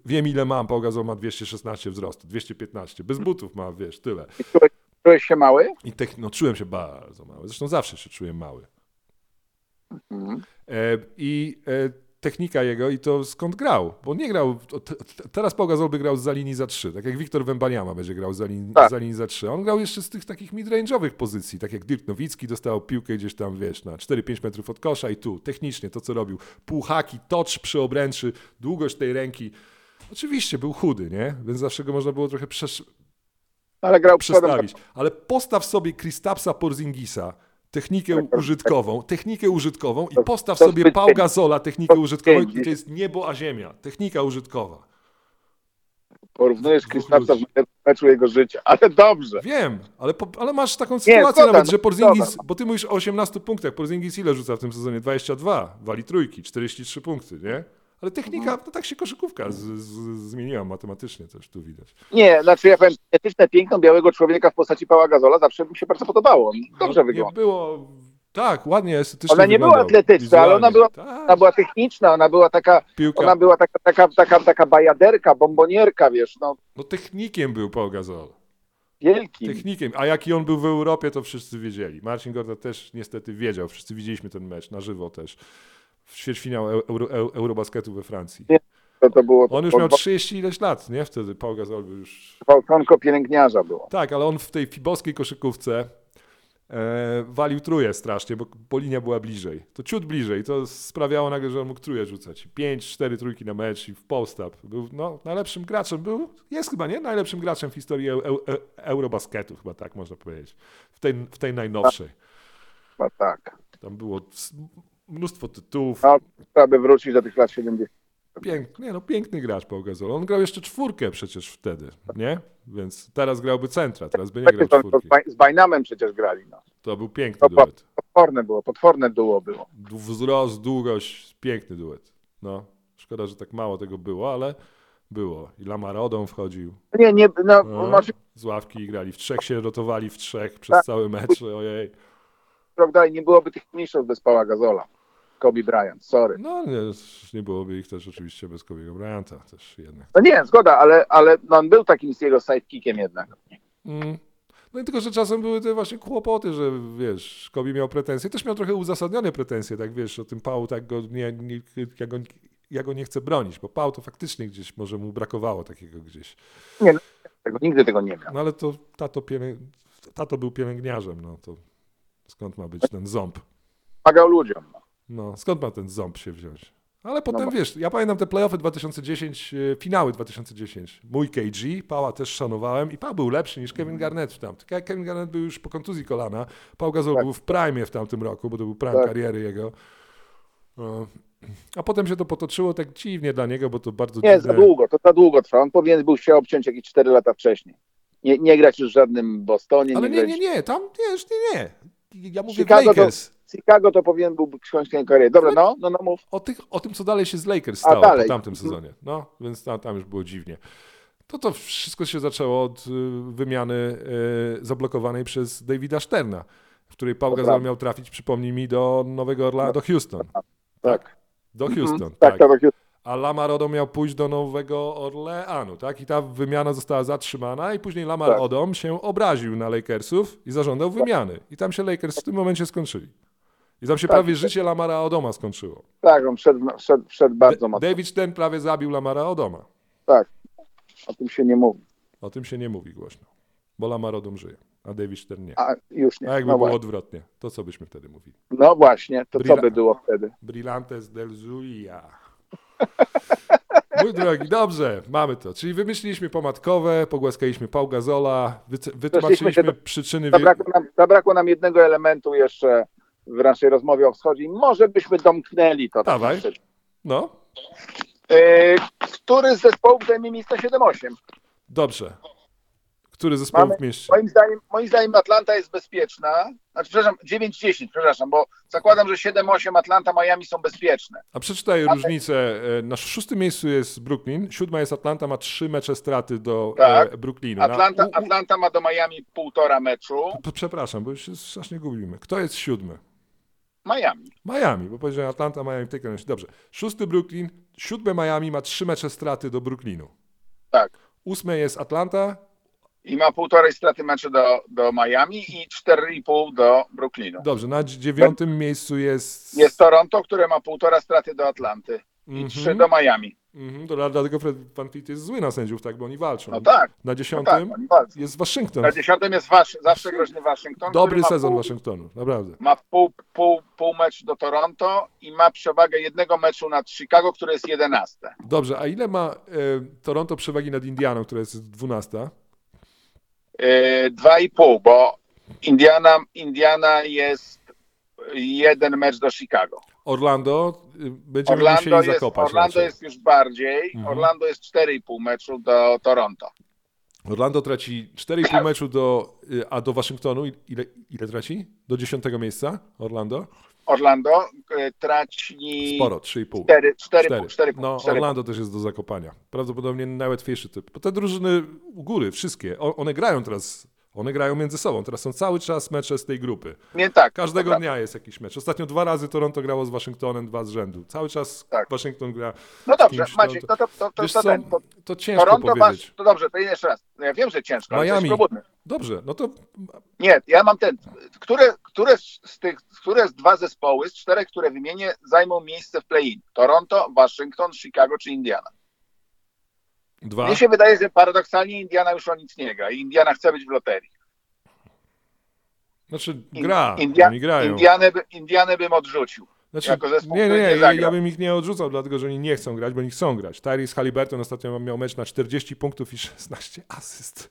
D: wiem ile mam, Pau Gasol ma 216 wzrostu, 215. Bez butów ma, wiesz, tyle.
C: I czułeś, czułeś się mały?
D: I techn- no, czułem się bardzo mały. Zresztą zawsze się czułem mały.
C: Mhm.
D: E, I e, technika jego i to skąd grał. Bo nie grał, teraz Pau Gasol by grał za linii za 3, tak jak Wiktor Wembaniama będzie grał za, lin-
C: Tak.
D: za linii za 3. On grał jeszcze z tych takich midrange'owych pozycji, tak jak Dirk Nowicki dostał piłkę gdzieś tam, wiesz, na 4-5 metrów od kosza i tu, technicznie to co robił, półhaki, touch przy obręczy, długość tej ręki. Oczywiście był chudy, nie? Więc zawsze go można było trochę przesz-
C: Ale grał
D: przestawić. Ale postaw sobie Kristapsa Porzingisa, technikę użytkową, technikę użytkową i postaw sobie
C: pięknie.
D: Gasola, technikę użytkową i to jest niebo a ziemia. Technika użytkowa.
C: Porównujesz Krzysztofa w meczu jego życia. [laughs] Ale dobrze.
D: Wiem, ale, po, ale masz taką sytuację
C: zgoda,
D: nawet, że Porzingis, bo ty mówisz o 18 punktach, Porzingis ile rzuca w tym sezonie? 22, wali trójki, 43 punkty, nie? Ale technika, no tak się koszykówka z, z, zmieniła matematycznie też, tu widać.
C: Nie, znaczy ja powiem, etyczne piękno białego człowieka w postaci Pała Gazola zawsze mi się bardzo podobało. Dobrze
D: No, nie
C: wygląda.
D: było, tak, ładnie estetycznie
C: Ona nie była atletyczna, ale ona
D: wizualnie.
C: była-
D: tak,
C: Ona była techniczna, ona była taka,
D: piłka,
C: ona była taka, taka, taka, taka bajaderka, bombonierka, wiesz, no
D: no technikiem był Paul Gasol.
C: wielki.
D: Technikiem, a jaki on był w Europie, to wszyscy wiedzieli. Marcin Gorda też niestety wiedział, wszyscy widzieliśmy ten mecz na żywo też. W ćwierćfinał Euro, Euro, Eurobasketu we Francji.
C: To, to było
D: On już miał
C: to,
D: 30 ileś lat, nie? Wtedy Paul Gasol był już...
C: fałconko pielęgniarza było.
D: Tak, ale on w tej fibowskiej koszykówce e, walił truje strasznie, bo, bo linia była bliżej. To ciut bliżej, to sprawiało nagle, że on mógł truje rzucać. 5-4 trójki na mecz i w post-up. Był no, najlepszym graczem, był, jest chyba, nie? Najlepszym graczem w historii eu, eu, Eurobasketu, chyba tak można powiedzieć. W tej, w tej najnowszej.
C: Chyba tak.
D: Tam było mnóstwo tytułów.
C: No, trzeba by wrócić do tych lat 70.
D: Piękny, nie, no, piękny gracz Paul Gasol. On grał jeszcze czwórkę przecież wtedy, nie? Więc teraz grałby centra, teraz by nie grał czwórki.
C: z Baj- z Bajnamem przecież grali. No.
D: To był piękny
C: To
D: duet.
C: Potworne było, potworne duo było.
D: Wzrost, długość, piękny duet. No, szkoda, że tak mało tego było, ale było. I Lamarodon wchodził.
C: Nie, nie, no,
D: No,
C: może
D: z ławki grali. W trzech się rotowali, w trzech przez
C: Tak.
D: cały mecz. Ojej.
C: dalej nie byłoby tych mistrzów bez Pała Gazola. Kobe Bryant, sorry.
D: No, nie, nie byłoby ich też oczywiście bez Kobiego Bryanta też jednak.
C: No nie, zgoda, ale, ale no on był takim z jego sidekickiem jednak.
D: Mm. No i tylko, że czasem były te właśnie kłopoty, że wiesz, Kobi miał pretensje. Też miał trochę uzasadnione pretensje, tak wiesz, o tym Pału, tak go nie, nie, ja, go, ja go nie chcę bronić, bo Pał to faktycznie gdzieś może mu brakowało takiego gdzieś.
C: Tego, nigdy tego nie miał.
D: No ale to tato, pielęg... tato był pielęgniarzem, no to skąd ma być ten ząb?
C: Pomagał ludziom. No.
D: No, skąd ma ten ząb się wziąć? Ale potem
C: No bo-
D: wiesz, ja pamiętam te playoffy 2010, e, finały 2010. Mój KG, Pała też szanowałem i Pał był lepszy niż Kevin Garnett w tamtym. Kevin Garnett był już po kontuzji kolana, Paul Gasol
C: Tak.
D: był w prime w tamtym roku, bo to był prime
C: Tak.
D: kariery jego. No. A potem się to potoczyło tak dziwnie dla niego, bo to bardzo
C: Nie,
D: dziwne...
C: za długo, to za długo trwa. On powinien był się obciąć jakieś 4 lata wcześniej. Nie, nie grać już w żadnym Bostonie,
D: Ale
C: nie,
D: nie, nie, nie, tam wiesz, nie, nie. Ja mówię
C: Chicago
D: Lakers.
C: w Chicago to powinien był ksiąść tę karierę. Dobra, no, no, no mów.
D: O, tych, o tym, co dalej się z Lakers stało po tamtym sezonie. No, więc tam, tam już było dziwnie. To to wszystko się zaczęło od y, wymiany y, zablokowanej przez Davida Sterna, w której Paul Gasol miał trafić, przypomnij mi, do Nowego Orla, do Houston.
C: Tak.
D: Do
C: Mhm.
D: Houston,
C: Tak,
D: tak.
C: tak, tak.
D: A Lamar Odom miał pójść do Nowego Orleanu, tak? I ta wymiana została zatrzymana i później Lamar
C: Tak.
D: Odom się obraził na Lakersów i zażądał wymiany. I tam się Lakers w tym momencie skończyli. I tam się
C: Tak.
D: prawie życie Lamara Odoma skończyło.
C: Tak, on wszedł, wszedł, wszedł bardzo mocno.
D: David Stern prawie zabił Lamara Odoma.
C: Tak. O tym się nie mówi.
D: O tym się nie mówi głośno. Bo Lamar Odom żyje, a David Stern nie.
C: A już nie.
D: A jakby
C: no,
D: było
C: właśnie.
D: odwrotnie, to co byśmy wtedy mówili?
C: no właśnie, to co
D: Brilla-
C: by było wtedy?
D: Brillantes del Zulia. Mój drogi, dobrze, mamy to. Czyli wymyśliliśmy pomadkowe, pogłaskaliśmy Pau Gazola, wytłumaczyliśmy
C: do-
D: przyczyny...
C: Zabrakło nam, zabrakło nam jednego elementu jeszcze w naszej rozmowie o wschodzie może byśmy domknęli to. tak
D: Dawaj.
C: myślę.
D: No,
C: E, który z zespołów zajmie miejsce 7-8?
D: dobrze. Który zespoł
C: Mamy-
D: w mieście?
C: Moim zdaniem, moim zdaniem Atlanta jest bezpieczna. Znaczy, przepraszam, 9-10, przepraszam, bo zakładam, że 7-8 Atlanta, Miami są bezpieczne.
D: A przeczytaj różnicę. E, Na szóstym miejscu jest Brooklyn, siódma jest Atlanta, ma trzy mecze straty do
C: Tak.
D: e, Brooklynu. Na-
C: Atlanta,
D: u-
C: Atlanta ma do Miami półtora meczu.
D: Przepraszam, bo już się strasznie gubimy. Kto jest siódmy?
C: Miami.
D: Miami, bo powiedziałem Atlanta, Miami, tej kolejności. Dobrze. Szósty Brooklyn, siódme Miami ma trzy mecze straty do Brooklynu.
C: Tak.
D: Ósme jest Atlanta,
C: I ma półtorej straty meczu do, do Miami i 4,5 do Brooklynu.
D: dobrze, na dz- dziewiątym miejscu jest...
C: Jest Toronto, które ma półtora straty do Atlanty i
D: Mhm.
C: trzy do Miami.
D: Mhm, to dla- dlatego Fred Van Fleet jest zły na sędziów, tak, bo oni walczą.
C: No tak,
D: Na
C: no tak,
D: dziesiątym
C: oni walczą.
D: jest Waszyngton.
C: Na dziesiątym jest wasz, zawsze groźny Waszyngton.
D: Dobry sezon
C: pół,
D: Waszyngtonu, naprawdę.
C: Ma pół, pół, pół meczu do Toronto i ma przewagę jednego meczu nad Chicago, które jest 11.
D: Dobrze, a ile ma e, Toronto przewagi nad Indianą, która jest 12?
C: Yy, Dwa i pół, bo Indiana, Indiana jest jeden mecz do Chicago.
D: Orlando y, będziemy
C: Orlando,
D: musieli
C: jest,
D: zakopać.
C: Orlando
D: raczej.
C: jest już bardziej.
D: Mhm.
C: Orlando jest 4,5 meczu do Toronto.
D: Orlando traci 4,5 [clears throat] meczu do, y, a do Waszyngtonu ile, ile traci? Do 10 miejsca Orlando?
C: Orlando e, traci
D: Sporo, 3,5.
C: 4, 4,
D: Cztery.
C: 4,
D: No,
C: 4,
D: Orlando też jest do zakopania. Prawdopodobnie najłatwiejszy typ. Bo te drużyny u góry, wszystkie, one grają teraz, one grają między sobą. Teraz są cały czas mecze z tej grupy.
C: Nie tak.
D: Każdego dnia jest jakiś mecz. Ostatnio dwa razy Toronto grało z Waszyngtonem, dwa z rzędu. Cały czas
C: Tak.
D: Waszyngton gra.
C: No dobrze,
D: kimś,
C: Maciek,
D: to-
C: no to, to, to,
D: Wiesz
C: to, ten, to
D: to ciężko
C: Toronto
D: powiedzieć.
C: masz, to dobrze, to jeszcze raz. No Ja wiem, że ciężko, ale
D: Miami. Dobrze, no to
C: Nie, ja mam ten. Które, które, z tych, które z dwa zespoły, z czterech, które wymienię, zajmą miejsce w play-in? Toronto, Waszyngton, Chicago czy Indiana?
D: Dwa.
C: Mnie się wydaje, że paradoksalnie Indiana już o nic nie gra i Indiana chce być w loterii.
D: Znaczy gra,
C: India,
D: oni grają.
C: Indianę, by, Indianę bym odrzucił.
D: Znaczy,
C: zespół,
D: nie, nie, nie, ja, ja bym ich nie odrzucał, dlatego że oni nie chcą grać, bo oni chcą grać. Tyrese Halliburton ostatnio miał mecz na 40 punktów i [laughs] 16 asyst.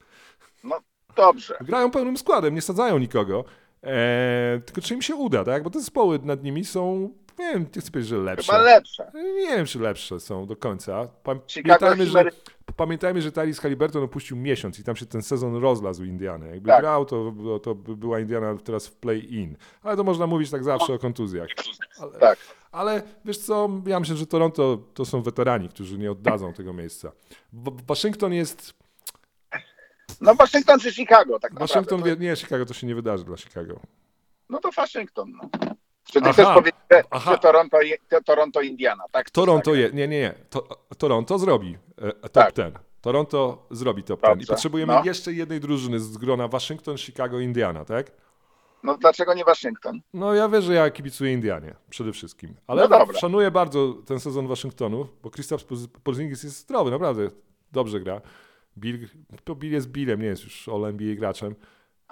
C: No dobrze.
D: Grają pełnym składem, nie sadzają nikogo. Eee, tylko czy im się uda, tak? Bo te zespoły nad nimi są, nie wiem, nie chcę powiedzieć, że lepsze.
C: Chyba lepsze.
D: Nie wiem, czy lepsze są do końca. Pamiętajmy, że, pamiętajmy, że Tyrese Halliburton opuścił miesiąc i tam się ten sezon rozlazł Indiany. Jakby
C: Tak.
D: grał, to, to by była Indiana teraz w play-in. Ale to można mówić tak zawsze o kontuzjach. Ale,
C: Tak.
D: ale wiesz co, ja myślę, że Toronto to są weterani, którzy nie oddadzą tego miejsca. Waszyngton jest...
C: No Waszyngton czy Chicago, tak naprawdę.
D: Waszyngton,
C: To-
D: wie, nie, Chicago to się nie wydarzy dla Chicago.
C: No to Waszyngton. No. Czy ty
D: Aha.
C: chcesz powiedzieć, że, Toronto, i- to Toronto, Indiana, tak?
D: Toronto
C: tak.
D: je, nie, nie, nie. To, Toronto zrobi e, top
C: Tak.
D: 10. Toronto zrobi top 10. I
C: Dobrze.
D: potrzebujemy
C: No.
D: jeszcze jednej drużyny z grona Waszyngton, Chicago, Indiana, tak?
C: No dlaczego nie Waszyngton?
D: No ja wiem, że ja kibicuję Indianie przede wszystkim. Ale
C: No
D: szanuję bardzo ten sezon Waszyngtonu, bo Kristaps Porzingis jest zdrowy, naprawdę dobrze gra. Bill, to Bill jest Billem, nie jest już All-NBA graczem.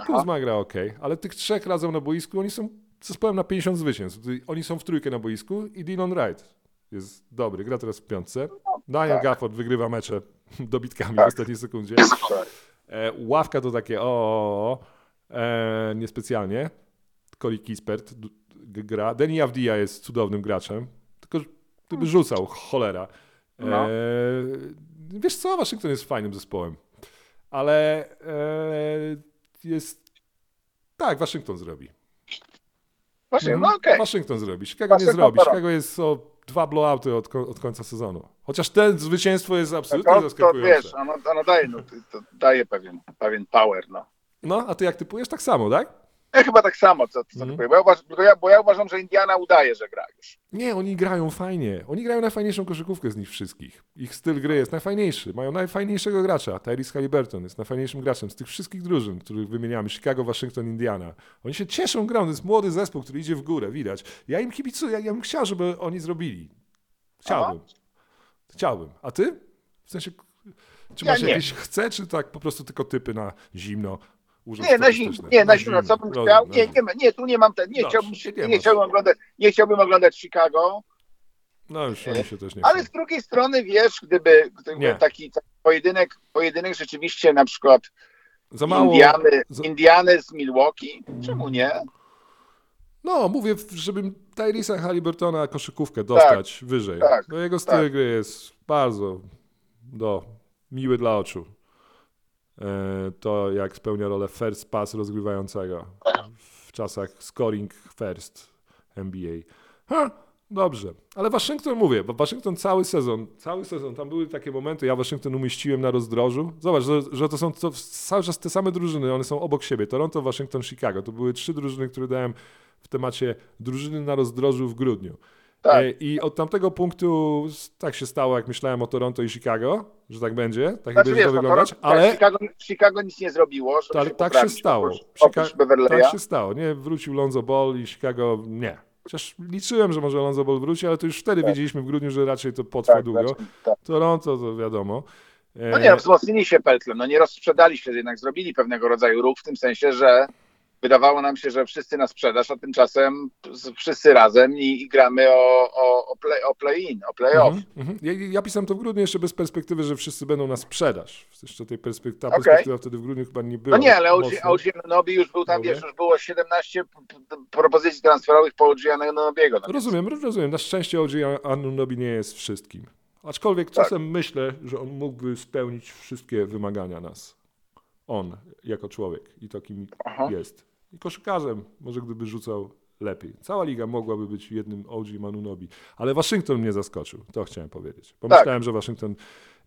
D: Kuzma gra ok, ale tych trzech razem na boisku, oni są zespołem na 50 zwycięstw. Oni są w trójkę na boisku i Dylan Wright jest dobry, gra teraz w piątce. Daniel
C: tak.
D: Gafford wygrywa mecze [laughs] dobitkami w
C: Tak.
D: ostatniej sekundzie. E, ławka to takie o, o, o e, niespecjalnie. Cory Kispert gra. Denny Avdia jest cudownym graczem, tylko gdyby rzucał, cholera. E,
C: No.
D: Wiesz co, Waszyngton jest fajnym zespołem, ale e, jest... Tak, Waszyngton zrobi.
C: Waszyngton, no okej.
D: Waszyngton zrobi. Chicago nie zrobi.
C: to robi.
D: Chicago jest o dwa blowouty od, od końca sezonu. Chociaż ten zwycięstwo jest absolutnie
C: To, to
D: zaskakujące.
C: wiesz, ono, ono daje, no, to, to daje pewien, pewien power, no.
D: No, a ty jak typujesz? Tak samo, tak?
C: Ja chyba tak samo, co, co powiesz, bo, ja uważ, bo, ja, bo ja uważam, że Indiana udaje, że gra już.
D: Nie, oni grają fajnie. Oni grają najfajniejszą koszykówkę z nich wszystkich. Ich styl gry jest najfajniejszy. Mają najfajniejszego gracza. Tyrese Halliburton jest najfajniejszym graczem z tych wszystkich drużyn, których wymieniamy. Chicago, Waszyngton, Indiana. Oni się cieszą grą. To jest młody zespół, który idzie w górę, widać. Ja im kibicuję. Ja, ja bym chciał, żeby oni zrobili. Chciałbym. Chciałbym. A ty? W sensie, czy
C: Ja
D: masz
C: nie.
D: jakieś chce, czy tak po prostu tylko typy na zimno? Urząd
C: Nie, na
D: statystyczny?
C: nie, na zimno, co bym
D: Rozumiem,
C: chciał, nie, nie, nie, tu nie mam, ten, nie,
D: Dobrze,
C: chciałbym,
D: nie
C: nie, chciałbym oglądać, nie chciałbym oglądać Chicago,
D: No już oni się też nie
C: ale z drugiej strony, wiesz, gdyby, gdyby taki, taki pojedynek, pojedynek rzeczywiście na przykład
D: Za mało...
C: Indiany,
D: za-
C: Indiany z Milwaukee, czemu nie?
D: No, mówię, żebym Tyrisa Halliburtona koszykówkę dostać wyżej.
C: tak,
D: Bo jego styl
C: tak.
D: gry jest bardzo do, miły dla oczu. E, to jak spełnia rolę first pass rozgrywającego w czasach scoring first NBA. Ha, dobrze, ale Waszyngton mówię, bo Waszyngton cały sezon, cały sezon, tam były takie momenty, ja Waszyngton umieściłem na rozdrożu. Zobacz, że, że to są to cały czas te same drużyny, one są obok siebie. Toronto, Waszyngton, Chicago. To były trzy drużyny, które dałem w temacie drużyny na rozdrożu w grudniu.
C: Tak.
D: E, I od tamtego punktu tak się stało, jak myślałem o Toronto i Chicago, że tak będzie, tak
C: Znaczy,
D: będzie to
C: wiesz, no,
D: wyglądać,
C: to,
D: ale
C: Chicago, Chicago nic nie zrobiło, żeby
D: ale
C: się
D: tak się stało.
C: Oprócz, oprócz
D: tak się stało. Nie wrócił Lonzo Ball i Chicago nie. Chociaż liczyłem, że może Lonzo Ball wróci, ale to już wtedy
C: Tak.
D: wiedzieliśmy w grudniu, że raczej to potrwa
C: tak,
D: długo.
C: tak.
D: Toronto to wiadomo. E,
C: No nie, no, wzmocnili się Peltlem, no nie rozsprzedali się, jednak zrobili pewnego rodzaju ruch w tym sensie, że wydawało nam się, że wszyscy na sprzedaż, a tymczasem wszyscy razem i, i gramy o, o, o, play, o play-in, o play-off.
D: Mhm, mhm. Ja, ja pisałem to w grudniu jeszcze bez perspektywy, że wszyscy będą na sprzedaż. Jeszcze tej perspektywy, ta
C: Okej.
D: perspektywa wtedy w grudniu chyba nie była.
C: No nie, ale OG,
D: mocno.
C: OG Anunoby już był tam,
D: Dobra.
C: wiesz, już było 17 p- p- propozycji transferowych po OG Anunobiego. No,
D: Rozumiem, rozumiem. Na szczęście OG Anunobi nie jest wszystkim. Aczkolwiek
C: Tak.
D: czasem myślę, że on mógłby spełnić wszystkie wymagania nas. On, jako człowiek i to kim
C: Aha.
D: jest. I koszykarzem, może gdyby rzucał lepiej. Cała liga mogłaby być jednym OG Manunobi, ale Waszyngton mnie zaskoczył, to chciałem powiedzieć. Bo
C: Tak.
D: że Waszyngton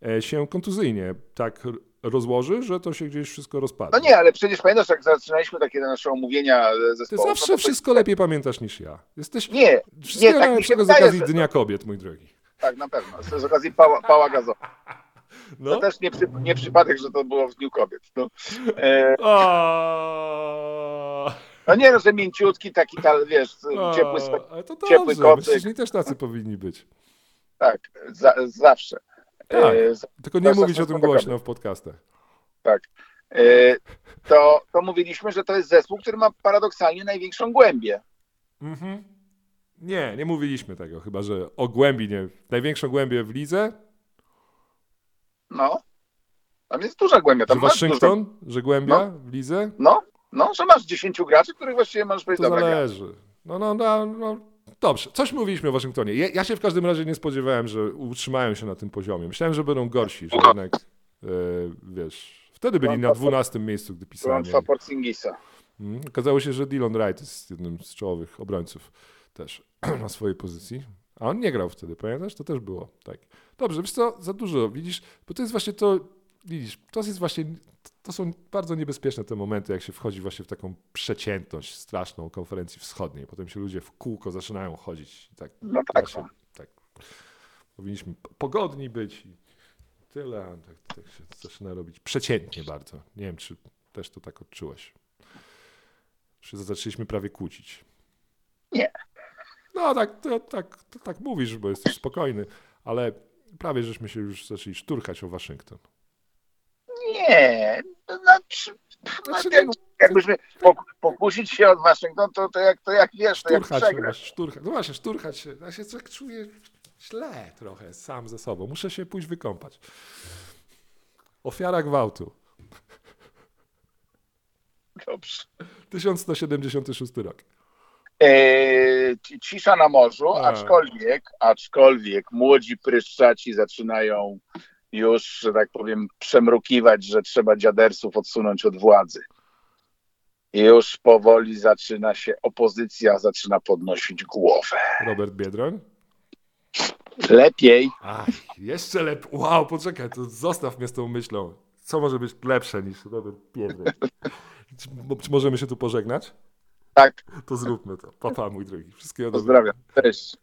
D: e, się kontuzyjnie tak rozłoży, że to się gdzieś wszystko rozpadnie.
C: No nie, ale przecież pamiętasz, jak zaczynaliśmy takie nasze omówienia e,
D: Ty
C: zespołu.
D: zawsze
C: no to-
D: wszystko lepiej pamiętasz niż ja. Jesteś
C: Nie,
D: wszystkiego
C: nie, tak
D: najlepszego z okazji
C: że-
D: Dnia Kobiet, mój drogi.
C: tak, na pewno. Z okazji pała, pała gazowa.
D: No.
C: To też nie, przy, nie przypadek, że to było w Dniu Kobiet. No, e,
D: O,
C: no nie, no, że mięciutki, taki, tal, wiesz, ciepły
D: o,
C: swet,
D: ale to
C: ciepły
D: dobrze,
C: kocyk.
D: mężczyźni też tacy powinni być.
C: tak, za, zawsze.
D: Tak.
C: E,
D: Tylko nie mówić o tym głośno w podcastach.
C: tak. E, to, to mówiliśmy, że to jest zespół, który ma paradoksalnie największą głębię.
D: Mhm. Nie, nie mówiliśmy tego, chyba że o głębi nie. Największą głębię w lidze,
C: No. Tam jest duża głębia.
D: że
C: Tam dużo,
D: Waszyngton, że głębia w lidze,
C: no, no, że masz 10 graczy, których właściwie możesz powiedzieć,
D: to
C: dobra,
D: zależy. No, no, no, no. Dobrze, coś mówiliśmy o Waszyngtonie. Ja, ja się w każdym razie nie spodziewałem, że utrzymają się na tym poziomie. Myślałem, że będą gorsi, że jednak, e, wiesz, wtedy byli na 12 miejscu, gdy pisałem.
C: Klątwa Porzingisa.
D: Mm, Okazało się, że Dylan Wright jest jednym z czołowych obrońców też [clears throat] na swojej pozycji. A on nie grał wtedy, pamiętasz? To też było tak. Dobrze, wiesz co, za dużo, widzisz? Bo to jest właśnie to, widzisz, to jest właśnie, to są bardzo niebezpieczne te momenty, jak się wchodzi właśnie w taką przeciętność straszną konferencji wschodniej. Potem się ludzie w kółko zaczynają chodzić. i Tak,
C: No tak,
D: właśnie,
C: no.
D: tak. Powinniśmy pogodni być i tyle, a tak, tak się zaczyna robić przeciętnie bardzo. Nie wiem, czy też to tak odczułeś. Czy zaczęliśmy prawie kłócić?
C: Nie.
D: No tak, to, tak, to, tak mówisz, bo jesteś spokojny, ale prawie żeśmy się już zaczęli szturchać o Waszyngton.
C: Nie, to znaczy,
D: Znaczy,
C: jak, jakbyśmy pok- pokusić się od Waszyngton, to, to, jak, to jak wiesz, to jak
D: Szturchać się,
C: przegrasz.
D: szturchać. No właśnie, szturchać się. Ja się tak czuję źle trochę sam ze sobą. Muszę się pójść wykąpać. Ofiara gwałtu.
C: Dobrze.
D: 1176 rok.
C: Eee, ci- cisza na morzu,
D: A.
C: aczkolwiek, aczkolwiek młodzi pryszczaci zaczynają już, że tak powiem, przemrukiwać, że trzeba dziadersów odsunąć od władzy. I już powoli zaczyna się, opozycja zaczyna podnosić głowę.
D: Robert Biedroń.
C: Lepiej.
D: Ach, jeszcze lepiej. Wow, poczekaj, to zostaw mnie z tą myślą. Co może być lepsze niż Robert Biedroń? Czy, czy możemy się tu pożegnać?
C: Tak,
D: To zróbmy to. Papa, mój drogi. Wszystkiego dobrego.
C: pozdrawiam. Cześć.